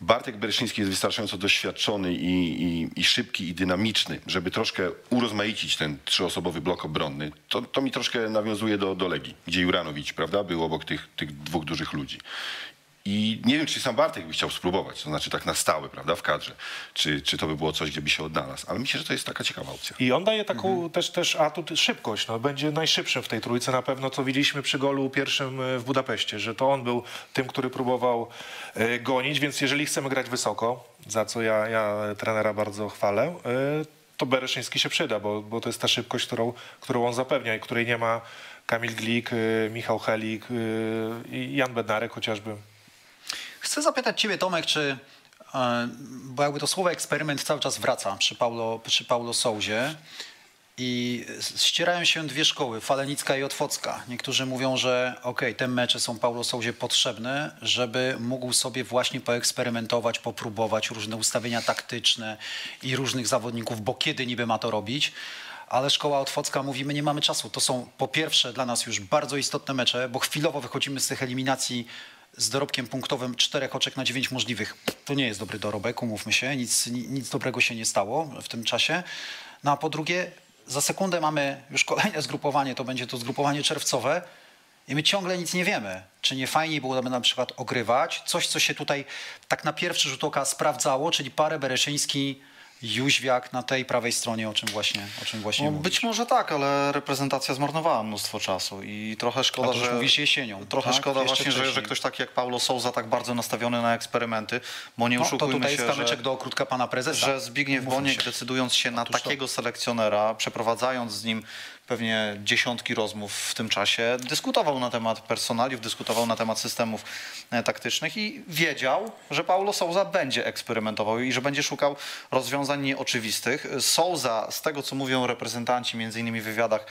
Bartek Bereszyński jest wystarczająco doświadczony i, i, i szybki, i dynamiczny, żeby troszkę urozmaicić ten trzyosobowy blok obronny. To, to mi troszkę nawiązuje do, do Legii, gdzie Juranowicz, prawda, był obok tych, tych dwóch dużych ludzi. I nie wiem, czy sam Bartek by chciał spróbować, to znaczy tak na stałe, prawda, w kadrze. Czy, czy to by było coś, gdzie by się odnalazł. Ale myślę, że to jest taka ciekawa opcja. I on daje taką Mhm. też, też atut szybkość. No, będzie najszybszym w tej trójce na pewno, co widzieliśmy przy golu pierwszym e, w Budapeszcie, że to on był tym, który próbował e, gonić, więc jeżeli chcemy grać wysoko, za co ja, ja trenera bardzo chwalę, e, to Bereszyński się przyda, bo, bo to jest ta szybkość, którą, którą on zapewnia i której nie ma Kamil Glik, Michał Helik i Jan Bednarek chociażby. Chcę zapytać Ciebie, Tomek, czy, e, bo jakby to słowo eksperyment cały czas wraca przy Paulo, przy Paulo Souzie i ścierają się dwie szkoły, Falenicka i Otwocka. Niektórzy mówią, że okej, te mecze są Paulo Souzie potrzebne, żeby mógł sobie właśnie poeksperymentować, popróbować różne ustawienia taktyczne i różnych zawodników, bo kiedy niby ma to robić. Ale szkoła Otwocka mówi, my nie mamy czasu. To są po pierwsze dla nas już bardzo istotne mecze, bo chwilowo wychodzimy z tych eliminacji z dorobkiem punktowym czterech oczek na dziewięć możliwych. To nie jest dobry dorobek, umówmy się, nic, ni- nic dobrego się nie stało w tym czasie. No a po drugie, za sekundę mamy już kolejne zgrupowanie, to będzie to zgrupowanie czerwcowe i my ciągle nic nie wiemy. Czy nie fajniej byłoby na przykład ogrywać coś, co się tutaj tak na pierwszy rzut oka sprawdzało, czyli parę Bereszyński, Jóźwiak na tej prawej stronie, o czym właśnie, o czym właśnie No, być może tak, ale reprezentacja zmarnowała mnóstwo czasu i trochę szkoda, A to już że... mówisz jesienią, Trochę tak? szkoda Jeszcze właśnie, że, że ktoś taki jak Paulo Souza tak bardzo nastawiony na eksperymenty, bo nie No, to oszukujmy tutaj się, że... do okrótka pana prezesa. że Zbigniew Boniek decydując się na Otóż to. takiego selekcjonera, przeprowadzając z nim pewnie dziesiątki rozmów w tym czasie, dyskutował na temat personaliów, dyskutował na temat systemów e, taktycznych i wiedział, że Paulo Souza będzie eksperymentował i że będzie szukał rozwiązań nieoczywistych. Souza, z tego co mówią reprezentanci, między innymi w wywiadach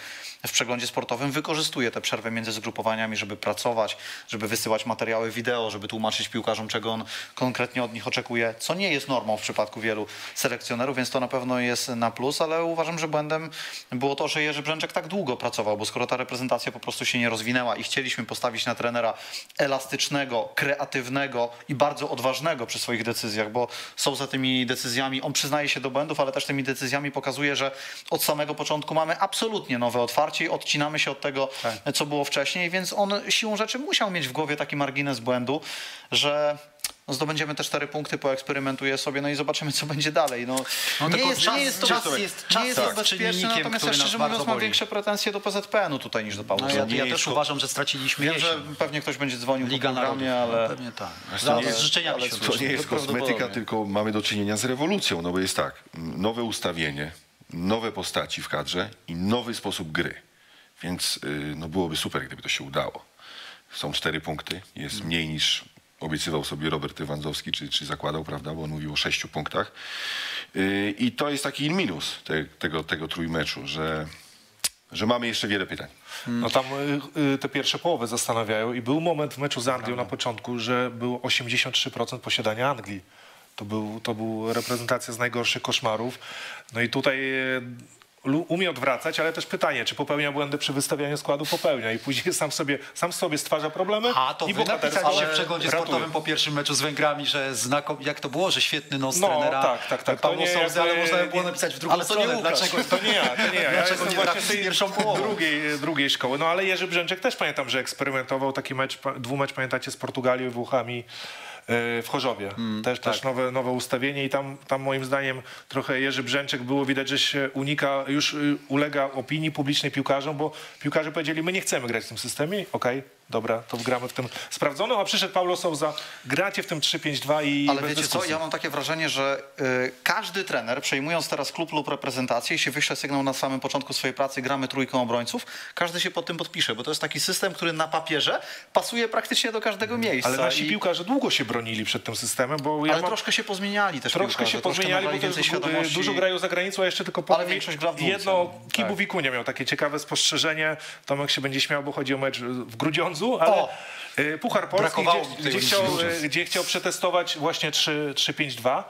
w przeglądzie sportowym, wykorzystuje tę przerwę między zgrupowaniami, żeby pracować, żeby wysyłać materiały wideo, żeby tłumaczyć piłkarzom, czego on konkretnie od nich oczekuje, co nie jest normą w przypadku wielu selekcjonerów, więc to na pewno jest na plus, ale uważam, że błędem było to, że Jerzy Tak długo pracował, bo skoro ta reprezentacja po prostu się nie rozwinęła i chcieliśmy postawić na trenera elastycznego, kreatywnego i bardzo odważnego przy swoich decyzjach, bo są za tymi decyzjami, on przyznaje się do błędów, ale też tymi decyzjami pokazuje, że od samego początku mamy absolutnie nowe otwarcie i odcinamy się od tego, co było wcześniej, więc on siłą rzeczy musiał mieć w głowie taki margines błędu, że no zdobędziemy te cztery punkty, poeksperymentuje sobie, no i zobaczymy, co będzie dalej. No, No nie, tylko jest, czas- nie jest to, czas jest- nie czas jest jest to bezpieczne, natomiast ja szczerze mówiąc mam większe pretensje do PZPN-u tutaj niż do Pawła No, ja, ja nie też uważam, że straciliśmy Wiem, że pewnie ktoś będzie dzwonił Liga po programie, Narodów. ale... No, pewnie tak. Zaraz nie- z życzeniami ale świątecznymi. To nie jest kosmetyka, tylko mamy do czynienia z rewolucją, no bo jest tak, nowe ustawienie, nowe postaci w kadrze i nowy sposób gry. Więc y, no byłoby super, gdyby to się udało. Są cztery punkty, jest mniej niż obiecywał sobie Robert Lewandowski, czy, czy zakładał, prawda, bo on mówił o sześciu punktach. Y, I to jest taki minus te, tego, tego trójmeczu, że, że mamy jeszcze wiele pytań. No tam y, y, te pierwsze połowy zastanawiają i był moment w meczu z Anglią na początku, że było 83% posiadania Anglii. To był, to był reprezentacja z najgorszych koszmarów. No i tutaj umie odwracać, ale też pytanie, czy popełnia błędy przy wystawianiu składu? Popełnia i później sam sobie, sam sobie stwarza problemy A to i wy napisaliście w przeglądzie ratuje. sportowym po pierwszym meczu z Węgrami, że znakom, jak to było, że świetny nos No, trenera tak, tak, tak. Ale można by było napisać w drugą Ale to nie stronę. Łukasz. Dlaczego? To nie ja, to nie ja. Ja jestem nie właśnie tej pierwszą połową? drugiej, drugiej szkoły. No ale Jerzy Brzęczek też pamiętam, że eksperymentował taki mecz, dwumecz pamiętacie z Portugalią i Włochami w Chorzowie. też też nowe, nowe ustawienie i tam, tam moim zdaniem trochę Jerzy Brzęczek było widać, że się unika, już y, ulega opinii publicznej piłkarzom, bo piłkarze powiedzieli, my nie chcemy grać w tym systemie, okej, dobra, to gramy w tym sprawdzonym, a przyszedł Paulo Souza, gracie w tym 3-5-2 i Ale wiecie co, dyskusji. ja mam takie wrażenie, że y, każdy trener, przejmując teraz klub lub reprezentację, jeśli wyśle sygnał na samym początku swojej pracy, gramy trójką obrońców, każdy się pod tym podpisze, bo to jest taki system, który na papierze pasuje praktycznie do każdego miejsca. Ale nasi I- piłkarze długo się bronili przed tym systemem, bo ja ale mam... troszkę się pozmieniali też Troszkę piłkarze, się pozmieniali, bo to świadomości. dużo grają za granicą, a jeszcze tylko Ale powiem, większość gra w dwójce. Jedno, Kibu Tak. Wikunia miał takie ciekawe spostrzeżenie, Tomek się będzie śmiał, bo chodzi o mecz w Grudziądzu, ale O! y, Puchar Polski, Brakowało gdzie, gdzie, chciał, y, gdzie chciał przetestować właśnie 3 3-5-2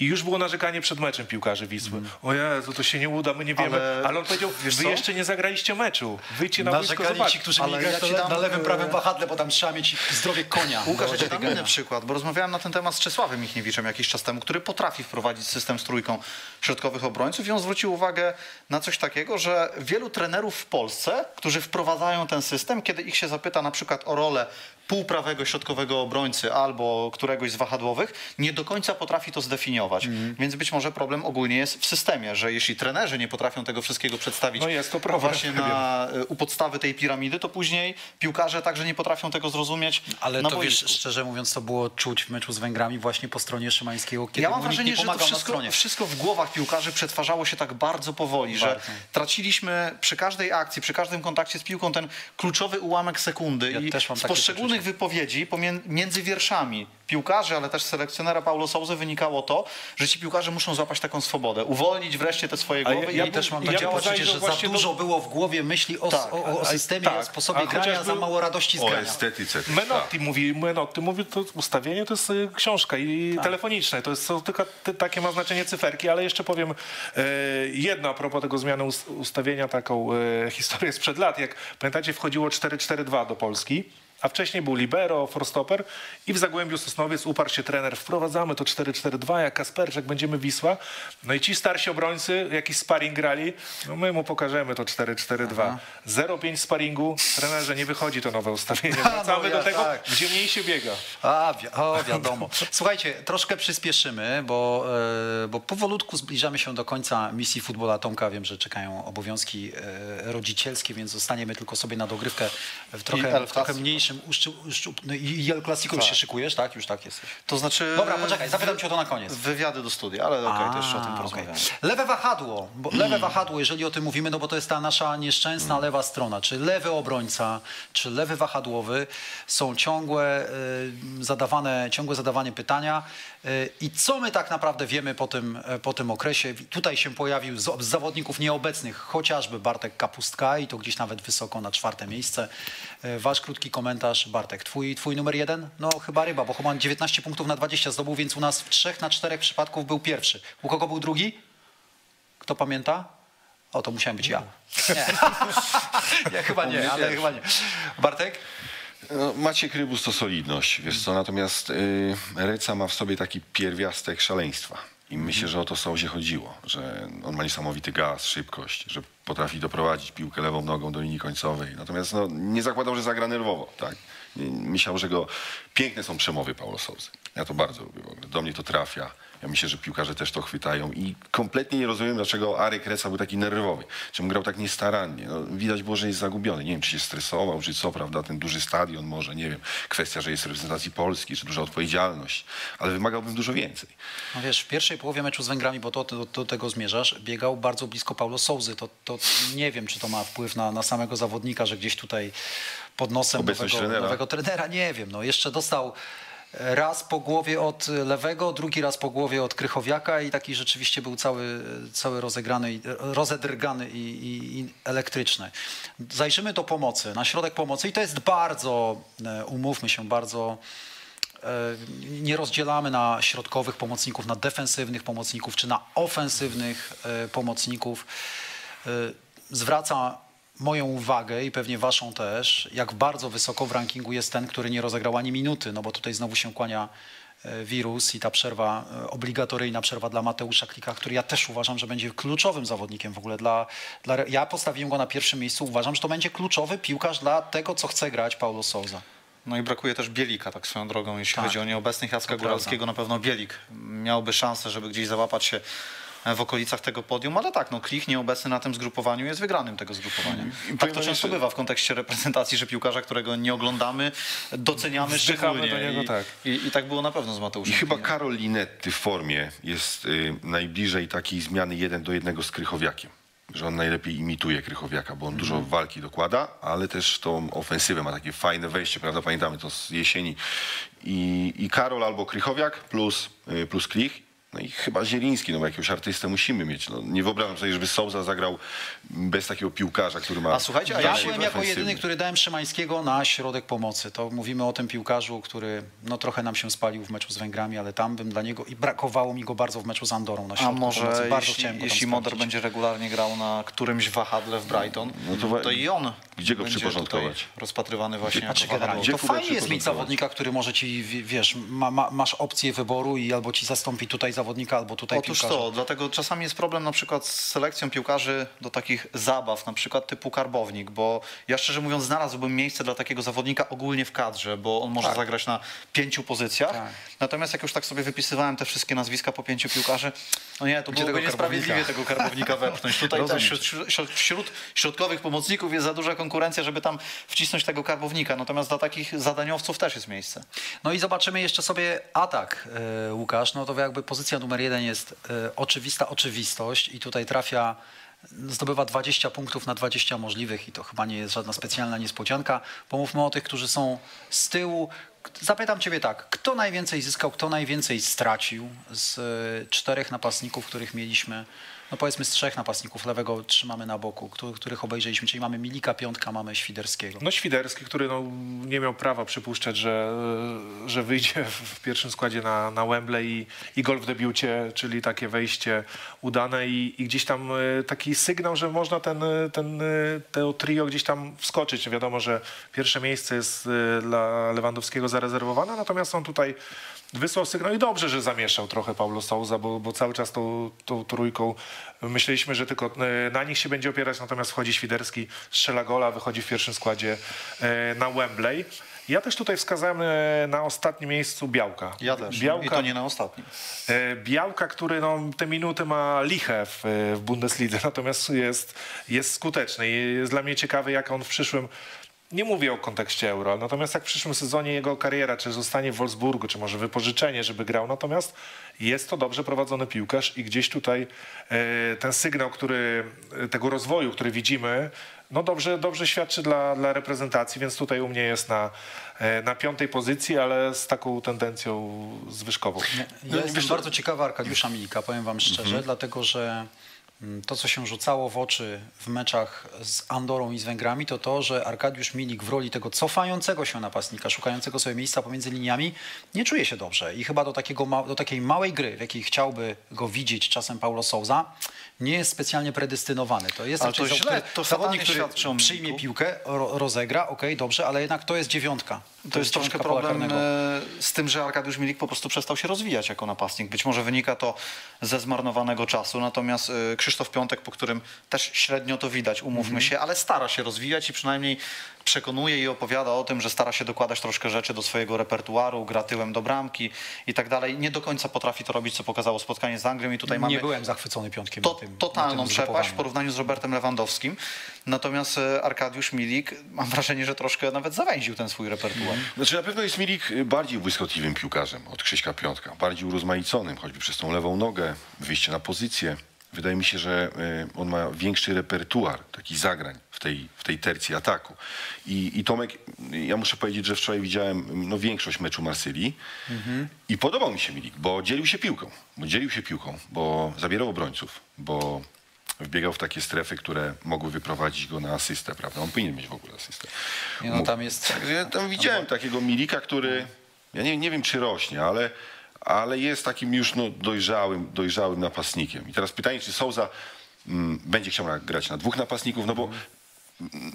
i już było narzekanie przed meczem piłkarzy Wisły. O Jezu, to się nie uda, my nie wiemy. Ale, Ale on powiedział, wy co? jeszcze nie zagraliście meczu. Wyjdźcie na boisko, ci, którzy Ale mieli ja dam, na lewym, e, prawym wahadle, bo tam trzeba mieć zdrowie konia. Łukasz, ja ci dam inny przykład, bo rozmawiałem na ten temat z Czesławem Michniewiczem jakiś czas temu, który potrafi wprowadzić system z trójką środkowych obrońców i on zwrócił uwagę na coś takiego, że wielu trenerów w Polsce, którzy wprowadzają ten system, kiedy ich się zapyta na przykład o rolę półprawego środkowego obrońcy albo któregoś z wahadłowych, nie do końca potrafi to zdefiniować. Mhm. Więc być może problem ogólnie jest w systemie, że jeśli trenerzy nie potrafią tego wszystkiego przedstawić No jest to problem, właśnie na, u podstawy tej piramidy, to później piłkarze także nie potrafią tego zrozumieć Ale na to boisku. wiesz, szczerze mówiąc, to było czuć w meczu z Węgrami właśnie po stronie Szymańskiego, kiedy Ja mam wrażenie, nie że to wszystko, wszystko w głowach piłkarzy przetwarzało się tak bardzo powoli, że Bardzo. traciliśmy przy każdej akcji, przy każdym kontakcie z piłką ten kluczowy ułamek sekundy. Ja I też mam z takie poszczególnych wypowiedzi między wierszami piłkarzy, ale też selekcjonera Paulo Souzy wynikało to, że ci piłkarze muszą złapać taką swobodę, uwolnić wreszcie te swoje A ja- głowy ja i też mam Ja takie bym poczucie, że za właśnie do- dużo było w głowie myśli o, Tak, o, o systemie, tak, o sposobie a grania, chociażby za mało radości z O grania. estetyce. Menotti mówi, Menotti mówi, to ustawienie to jest y, książka i Tak. telefoniczne. To jest to tylko ty, takie ma znaczenie cyferki, ale jeszcze powiem e, jedno a propos tego zmiany ust, ustawienia, taką e, historię sprzed lat. Jak pamiętacie, wchodziło 4-4-2 do Polski. A wcześniej był libero, forstoper i w Zagłębiu Sosnowiec uparł się trener. Wprowadzamy to 4-4-2, jak Kasperczak, będziemy Wisła. No i ci starsi obrońcy, jakiś sparring grali, no my mu pokażemy to 4-4-2. 0,5 sparingu, trenerze, nie wychodzi to nowe ustawienie. Wracamy ja do tego, tak. gdzie mniej się biega. A, wi- o, wiadomo. Słuchajcie, troszkę przyspieszymy, bo, e, bo powolutku zbliżamy się do końca misji futbola Tomka. Wiem, że czekają obowiązki e, rodzicielskie, więc zostaniemy tylko sobie na dogrywkę w trochę, w trochę mniejszym naszym no i El Clasico już się szykujesz, tak? Już tak jesteś. To znaczy... Dobra, poczekaj, zapytam cię o to na koniec. Wywiady do studia, ale okej, to jeszcze o tym porozmawiamy. okej. Lewe wahadło, bo lewe wahadło, jeżeli o tym mówimy, no bo to jest ta nasza nieszczęsna lewa strona, czy lewy obrońca, czy lewy wahadłowy, są ciągłe y, zadawane, ciągłe zadawanie pytania i co my tak naprawdę wiemy po tym, e, po tym okresie. Tutaj się pojawił z, z zawodników nieobecnych chociażby Bartek Kapustka i to gdzieś nawet wysoko na czwarte miejsce. Y, Wasz krótki komentarz, Bartek, twój, twój numer jeden? No chyba ryba, bo Homan 19 punktów na 20 zdobył, więc u nas w trzech na czterech przypadków był pierwszy. U kogo był drugi? Kto pamięta? O, to musiałem być ja. Nie, nie chyba nie, ale chyba nie. Bartek? No, Maciek Rybus to solidność, wiesz co, natomiast y, Reca ma w sobie taki pierwiastek szaleństwa. I myślę, że o to Souzie chodziło, że on ma niesamowity gaz, szybkość, że potrafi doprowadzić piłkę lewą nogą do linii końcowej. Natomiast no, nie zakładał, że zagra nerwowo, tak. Myślał, że go... Piękne są przemowy Paulo Souzy. Ja to bardzo lubię w ogóle. Do mnie to trafia. Ja myślę, że piłkarze też to chwytają i kompletnie nie rozumiem, dlaczego Arek Reca był taki nerwowy. Czemu grał tak niestarannie. No, widać było, że jest zagubiony. Nie wiem, czy się stresował, czy co, prawda, ten duży stadion może, nie wiem. Kwestia, że jest w reprezentacji Polski, czy duża odpowiedzialność. Ale wymagałbym dużo więcej. No wiesz, w pierwszej połowie meczu z Węgrami, bo to, do, do tego zmierzasz, biegał bardzo blisko Paulo Souzy. To, to nie wiem, czy to ma wpływ na, na samego zawodnika, że gdzieś tutaj pod nosem nowego, trenera. nowego trenera, nie wiem. No jeszcze dostał raz po głowie od lewego, drugi raz po głowie od Krychowiaka i taki rzeczywiście był cały, cały rozegrany, rozedrgany i, i, i elektryczny. Zajrzymy do pomocy, na środek pomocy i to jest bardzo, e, umówmy się, bardzo e, nie rozdzielamy na środkowych pomocników, na defensywnych pomocników czy na ofensywnych e, pomocników. Zwraca moją uwagę i pewnie waszą też, jak bardzo wysoko w rankingu jest ten, który nie rozegrał ani minuty, no bo tutaj znowu się kłania e, wirus i ta przerwa, e, obligatoryjna przerwa dla Mateusza Klika, który ja też uważam, że będzie kluczowym zawodnikiem w ogóle dla, dla ja postawiłem go na pierwszym miejscu, uważam, że to będzie kluczowy piłkarz dla tego, co chce grać Paulo Souza. No i brakuje też Bielika, tak swoją drogą, jeśli Tak. chodzi o nieobecnych Jacka Góralskiego, na pewno Bielik miałby szansę, żeby gdzieś załapać się w okolicach tego podium, ale tak, no Klich nieobecny na tym zgrupowaniu jest wygranym tego zgrupowania. Tak powiem to wam często bywa w kontekście reprezentacji, że piłkarza, którego nie oglądamy, doceniamy szczególnie. do niego, I, tak. i, I tak było na pewno z I Mateuszem. chyba Kliem. Karol Linetty w formie jest y, najbliżej takiej zmiany jeden do jednego z Krychowiakiem. Że on najlepiej imituje Krychowiaka, bo on dużo walki dokłada, ale też tą ofensywę ma takie fajne wejście, prawda? Pamiętamy to z jesieni. I, i Karol albo Krychowiak plus, y, plus Klich. No i chyba Zieliński, no bo jakiegoś artystę musimy mieć. No, nie wyobrażam sobie, żeby Souza zagrał bez takiego piłkarza, który ma... A słuchajcie, a Ja byłem jako jedyny, który dałem Szymańskiego na środek pomocy. To mówimy o tym piłkarzu, który no, trochę nam się spalił w meczu z Węgrami, ale tam bym dla niego i brakowało mi go bardzo w meczu z Andorą na A środku pomocy. może Bardzo jeśli, chciałem go jeśli Moder sprawdzić. będzie regularnie grał na którymś wahadle w Brighton, No to to i on gdzie go przyporządkować? rozpatrywany właśnie Znaczy jako generalnie, to Gdzie fajnie jest mieć zawodnika, który może ci, wiesz, ma, ma, masz opcję wyboru i albo ci zastąpi tutaj zawodnika, albo tutaj Otóż piłkarza. to, dlatego czasami jest problem na przykład z selekcją piłkarzy do takich zabaw, na przykład typu karbownik, bo ja szczerze mówiąc znalazłbym miejsce dla takiego zawodnika ogólnie w kadrze, bo on może Tak. zagrać na pięciu pozycjach. Tak. Natomiast jak już tak sobie wypisywałem te wszystkie nazwiska po pięciu piłkarzy, no nie, to Gdzie byłoby tego niesprawiedliwie tego karbownika wepchnąć. Tutaj wśród, wśród środkowych pomocników jest za duża konkurencja, żeby tam wcisnąć tego karbownika. Natomiast dla takich zadaniowców też jest miejsce. No i zobaczymy jeszcze sobie atak, e, Łukasz. No to jakby pozycja numer jeden jest e, oczywista oczywistość i tutaj trafia, zdobywa 20 punktów na 20 możliwych i to chyba nie jest żadna specjalna niespodzianka. Pomówmy o tych, którzy są z tyłu. Zapytam ciebie tak, kto najwięcej zyskał, kto najwięcej stracił z e, czterech napastników, których mieliśmy, no powiedzmy z trzech napastników, lewego trzymamy na boku, któ- których obejrzeliśmy, czyli mamy Milika, Piątka, mamy Świderskiego. No Świderski, który no, nie miał prawa przypuszczać, że, że wyjdzie w pierwszym składzie na, na Wembley i, i gol w debiucie, czyli takie wejście udane i, i gdzieś tam e, taki sygnał, że można ten, e, ten, e, to trio gdzieś tam wskoczyć. Wiadomo, że pierwsze miejsce jest dla Lewandowskiego zarezerwowane, natomiast on tutaj wysłał sygnał i dobrze, że zamieszał trochę Paulo Souza, bo, bo cały czas tą, tą trójką myśleliśmy, że tylko e, na nich się będzie opierać, natomiast wchodzi Świderski, strzela gola, wychodzi w pierwszym składzie e, na Wembley. Ja też tutaj wskazałem e, na ostatnim miejscu Białka. Ja też. Białka, I to nie na ostatnim. Białka, który no, te minuty ma liche w, w Bundeslidze, natomiast jest, jest skuteczny. I jest dla mnie ciekawy, jak on w przyszłym Nie mówię o kontekście euro, natomiast jak w przyszłym sezonie jego kariera, czy zostanie w Wolfsburgu, czy może wypożyczenie, żeby grał, natomiast jest to dobrze prowadzony piłkarz i gdzieś tutaj e, ten sygnał, który, e, tego rozwoju, który widzimy, no dobrze, dobrze świadczy dla, dla reprezentacji, więc tutaj u mnie jest na, e, na piątej pozycji, ale z taką tendencją zwyżkową. Ja jestem bardzo ciekawy Arkadiusza Milika, powiem wam szczerze, Mhm. dlatego że to, co się rzucało w oczy w meczach z Andorą i z Węgrami, to to, że Arkadiusz Milik w roli tego cofającego się napastnika, szukającego sobie miejsca pomiędzy liniami, nie czuje się dobrze. I chyba do, takiego, do takiej małej gry, w jakiej chciałby go widzieć czasem Paulo Souza, nie jest specjalnie predestynowany. To jest Ale to źle, który- to zawodnik, który przyjmie piłkę, ro, rozegra, okej, dobrze, ale jednak to jest dziewiątka. To jest troszkę dziewiątka pola problem e, z tym, że Arkadiusz Milik po prostu przestał się rozwijać jako napastnik. Być może wynika to ze zmarnowanego czasu, natomiast e, Krzysztof Piątek, po którym też średnio to widać, umówmy Mhm. się, ale stara się rozwijać i przynajmniej przekonuje i opowiada o tym, że stara się dokładać troszkę rzeczy do swojego repertuaru, gra tyłem do bramki i tak dalej. Nie do końca potrafi to robić, co pokazało spotkanie z Anglią i tutaj mamy Nie byłem zachwycony piątkiem to, na tym. totalną na tym przepaść w porównaniu z Robertem Lewandowskim. Natomiast e, Arkadiusz Milik, mam wrażenie, że troszkę nawet zawęził ten swój repertuar. Znaczy na pewno jest Milik y, bardziej błyskotliwym piłkarzem od Krzyśka Piątka, bardziej urozmaiconym, choćby przez tą lewą nogę, wyjście na pozycję. Wydaje mi się, że y, on ma większy repertuar takich zagrań w tej, w tej tercji ataku. I, I Tomek, ja muszę powiedzieć, że wczoraj widziałem no, większość meczu Marsylii i podobał mi się Milik, bo dzielił się piłką, bo dzielił się piłką, bo zabierał obrońców, bo wbiegał w takie strefy, które mogły wyprowadzić go na asystę, prawda? On powinien mieć w ogóle asystę. No, tam jest- Także ja tam widziałem takiego Milika, który, ja nie, nie wiem czy rośnie, ale, ale jest takim już no, dojrzałym, dojrzałym napastnikiem. I teraz pytanie, czy Souza mm, będzie chciał grać na dwóch napastników, no bo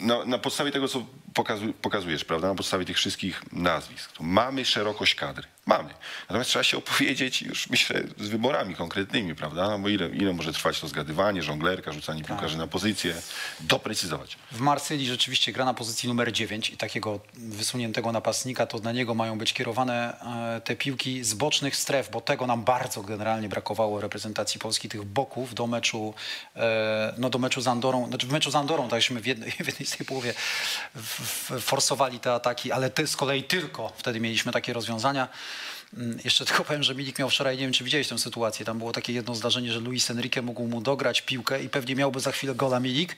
na, na podstawie tego, co pokazu, pokazujesz, prawda, na podstawie tych wszystkich nazwisk, mamy szerokość kadry. Mamy. Natomiast trzeba się opowiedzieć już, myślę, z wyborami konkretnymi, prawda? No bo ile, ile może trwać to zgadywanie, żonglerka, rzucanie piłkarzy na pozycję, doprecyzować. W Marsylii rzeczywiście gra na pozycji numer 9 i takiego wysuniętego napastnika, to na niego mają być kierowane e, te piłki z bocznych stref, bo tego nam bardzo generalnie brakowało reprezentacji Polski, tych boków do meczu, e, no do meczu z Andorą. Znaczy w meczu z Andorą takśmy w jednej, w jednej z tej połowie forsowali te ataki, ale ty, z kolei tylko wtedy mieliśmy takie rozwiązania. Mm, Jeszcze tylko powiem, że Milik miał wczoraj, nie wiem czy widziałeś tę sytuację, tam było takie jedno zdarzenie, że Luis Enrique mógł mu dograć piłkę i pewnie miałby za chwilę gola Milik.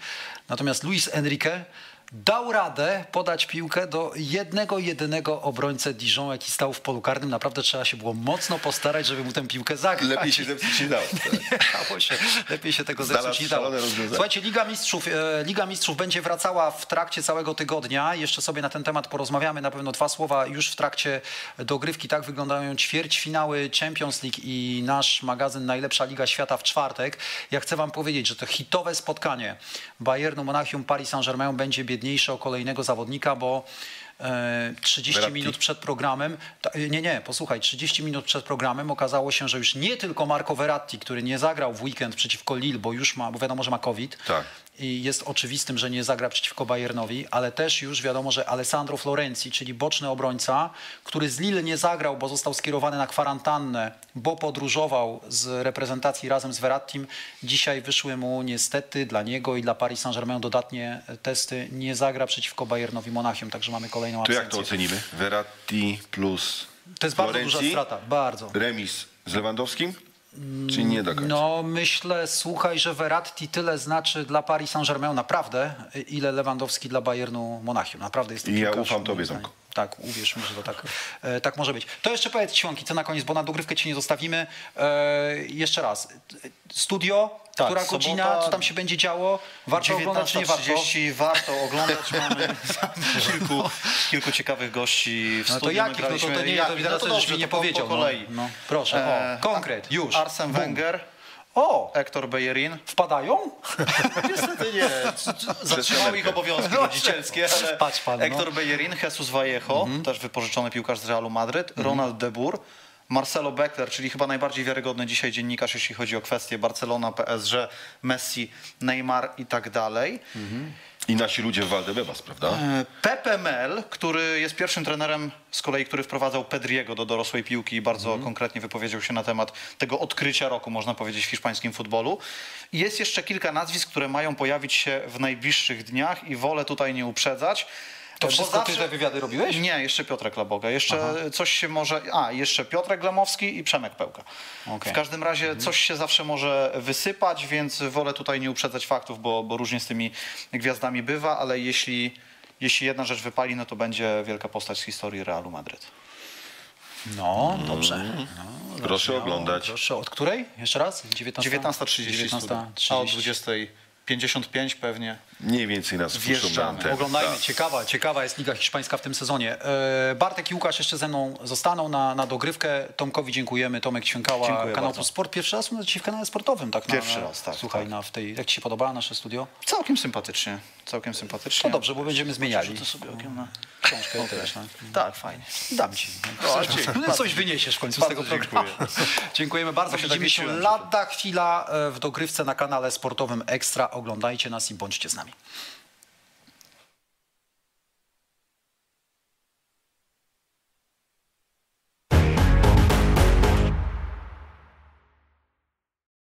Natomiast Luis Enrique dał radę podać piłkę do jednego, jedynego obrońcę Dijon, jaki stał w polu karnym. Naprawdę trzeba się było mocno postarać, żeby mu tę piłkę zagrać. Lepiej się zepsuć nie dało. Nie dało się. Lepiej się tego zepsuć nie dało. Słuchajcie, Liga Mistrzów, e, Liga Mistrzów będzie wracała w trakcie całego tygodnia. Jeszcze sobie na ten temat porozmawiamy. Na pewno dwa słowa już w trakcie dogrywki. Tak wyglądają ćwierćfinały Champions League i nasz magazyn Najlepsza Liga Świata w czwartek. Ja chcę wam powiedzieć, że to hitowe spotkanie Bayernu Monachium Paris Saint-Germain będzie biedniejsze o kolejnego zawodnika, bo e, 30 Verratti. minut przed programem, ta- nie, nie, posłuchaj, 30 minut przed programem okazało się, że już nie tylko Marco Verratti, który nie zagrał w weekend przeciwko Lille, bo już ma, bo wiadomo, że ma COVID Tak. I jest oczywistym, że nie zagra przeciwko Bayernowi, ale też już wiadomo, że Alessandro Florenzi, czyli boczny obrońca, który z Lille nie zagrał, bo został skierowany na kwarantannę, bo podróżował z reprezentacji razem z Verrattim, dzisiaj wyszły mu niestety dla niego i dla Paris Saint-Germain dodatnie testy, nie zagra przeciwko Bayernowi Monachium, także mamy kolejną To jak absencję. to ocenimy? Verratti plus To jest bardzo duża strata, bardzo. Remis z Lewandowskim? Czy nie do końca? No myślę, słuchaj, że Verratti tyle znaczy dla Paris Saint-Germain naprawdę, ile Lewandowski dla Bayernu Monachium. Naprawdę jest to I ja ufam tobie. Tomku. Tak, uwierz mi, że to tak, e, tak może być. To jeszcze powiedz Siłonki, co na koniec, bo na dogrywkę ci nie zostawimy. E, jeszcze raz, studio, Tak, która godzina, co tam się będzie działo? Warto oglądać czy nie warto? 19.30 warto oglądać. Mamy kilku, kilku ciekawych gości w No to studiu. jakich? No to- to nie, to teraz dobrze, żeś mi nie to po- powiedział, Po no. kolei. No, proszę, o, E, konkret, już. Arsene Bum. Wenger, O, Hector Bellerin. wpadają? Niestety nie. Zatrzymały ich obowiązki rodzicielskie, ale Patrz pan, no. Hector Bellerin, Jesus Vallejo, też wypożyczony piłkarz z Realu Madryt, Ronald de Boer, Marcelo Beckler, czyli chyba najbardziej wiarygodny dzisiaj dziennikarz, jeśli chodzi o kwestie Barcelona, PSG, Messi, Neymar i tak dalej. I nasi ludzie w Valdebebas, prawda? E, Pepe Mel, który jest pierwszym trenerem z kolei, który wprowadzał Pedriego do dorosłej piłki i bardzo konkretnie wypowiedział się na temat tego odkrycia roku, można powiedzieć, w hiszpańskim futbolu. Jest jeszcze kilka nazwisk, które mają pojawić się w najbliższych dniach i wolę tutaj nie uprzedzać. To Bo wszystko ty zawsze- te wywiady robiłeś? Nie, jeszcze Piotrek Laboga. Jeszcze coś się może... A, jeszcze Piotrek Lemowski i Przemek Pełka. Okej. W każdym razie coś się zawsze może wysypać, więc wolę tutaj nie uprzedzać faktów, bo, bo różnie z tymi gwiazdami bywa, ale jeśli, jeśli jedna rzecz wypali, no to będzie wielka postać z historii Realu Madryt. No, dobrze. No, Proszę zabrzmiało. oglądać. Proszę, od której? Jeszcze raz? 19? 19.30 studia. A od 19.30. 20.55 pewnie. Mniej więcej nas wpuszczą na antenę. Oglądajmy, Tak. ciekawa, ciekawa jest Liga Hiszpańska w tym sezonie. E, Bartek i Łukasz jeszcze ze mną zostaną na, na dogrywkę. Tomkowi dziękujemy. Tomek Ćwiękała, Dziękuję Kanał bardzo. Sport. Pierwszy raz u w kanale sportowym, tak? Pierwszy na, raz, tak, Słuchaj, tak. Na, w tej, jak Ci się podoba nasze studio? Całkiem sympatycznie. Całkiem sympatycznie. To dobrze, bo będziemy zmieniali. Rzucę sobie okiem na... Książkę też, tak? Tak, fajnie. Dam ci. O, Coś, dziękuję. no, coś wyniesiesz w końcu z tego programu. Dziękujemy bardzo. Tak Widzimy się liczyłem, że lada chwila e, w dogrywce na kanale sportowym Ekstra. Oglądajcie nas i bądźcie z nami. family.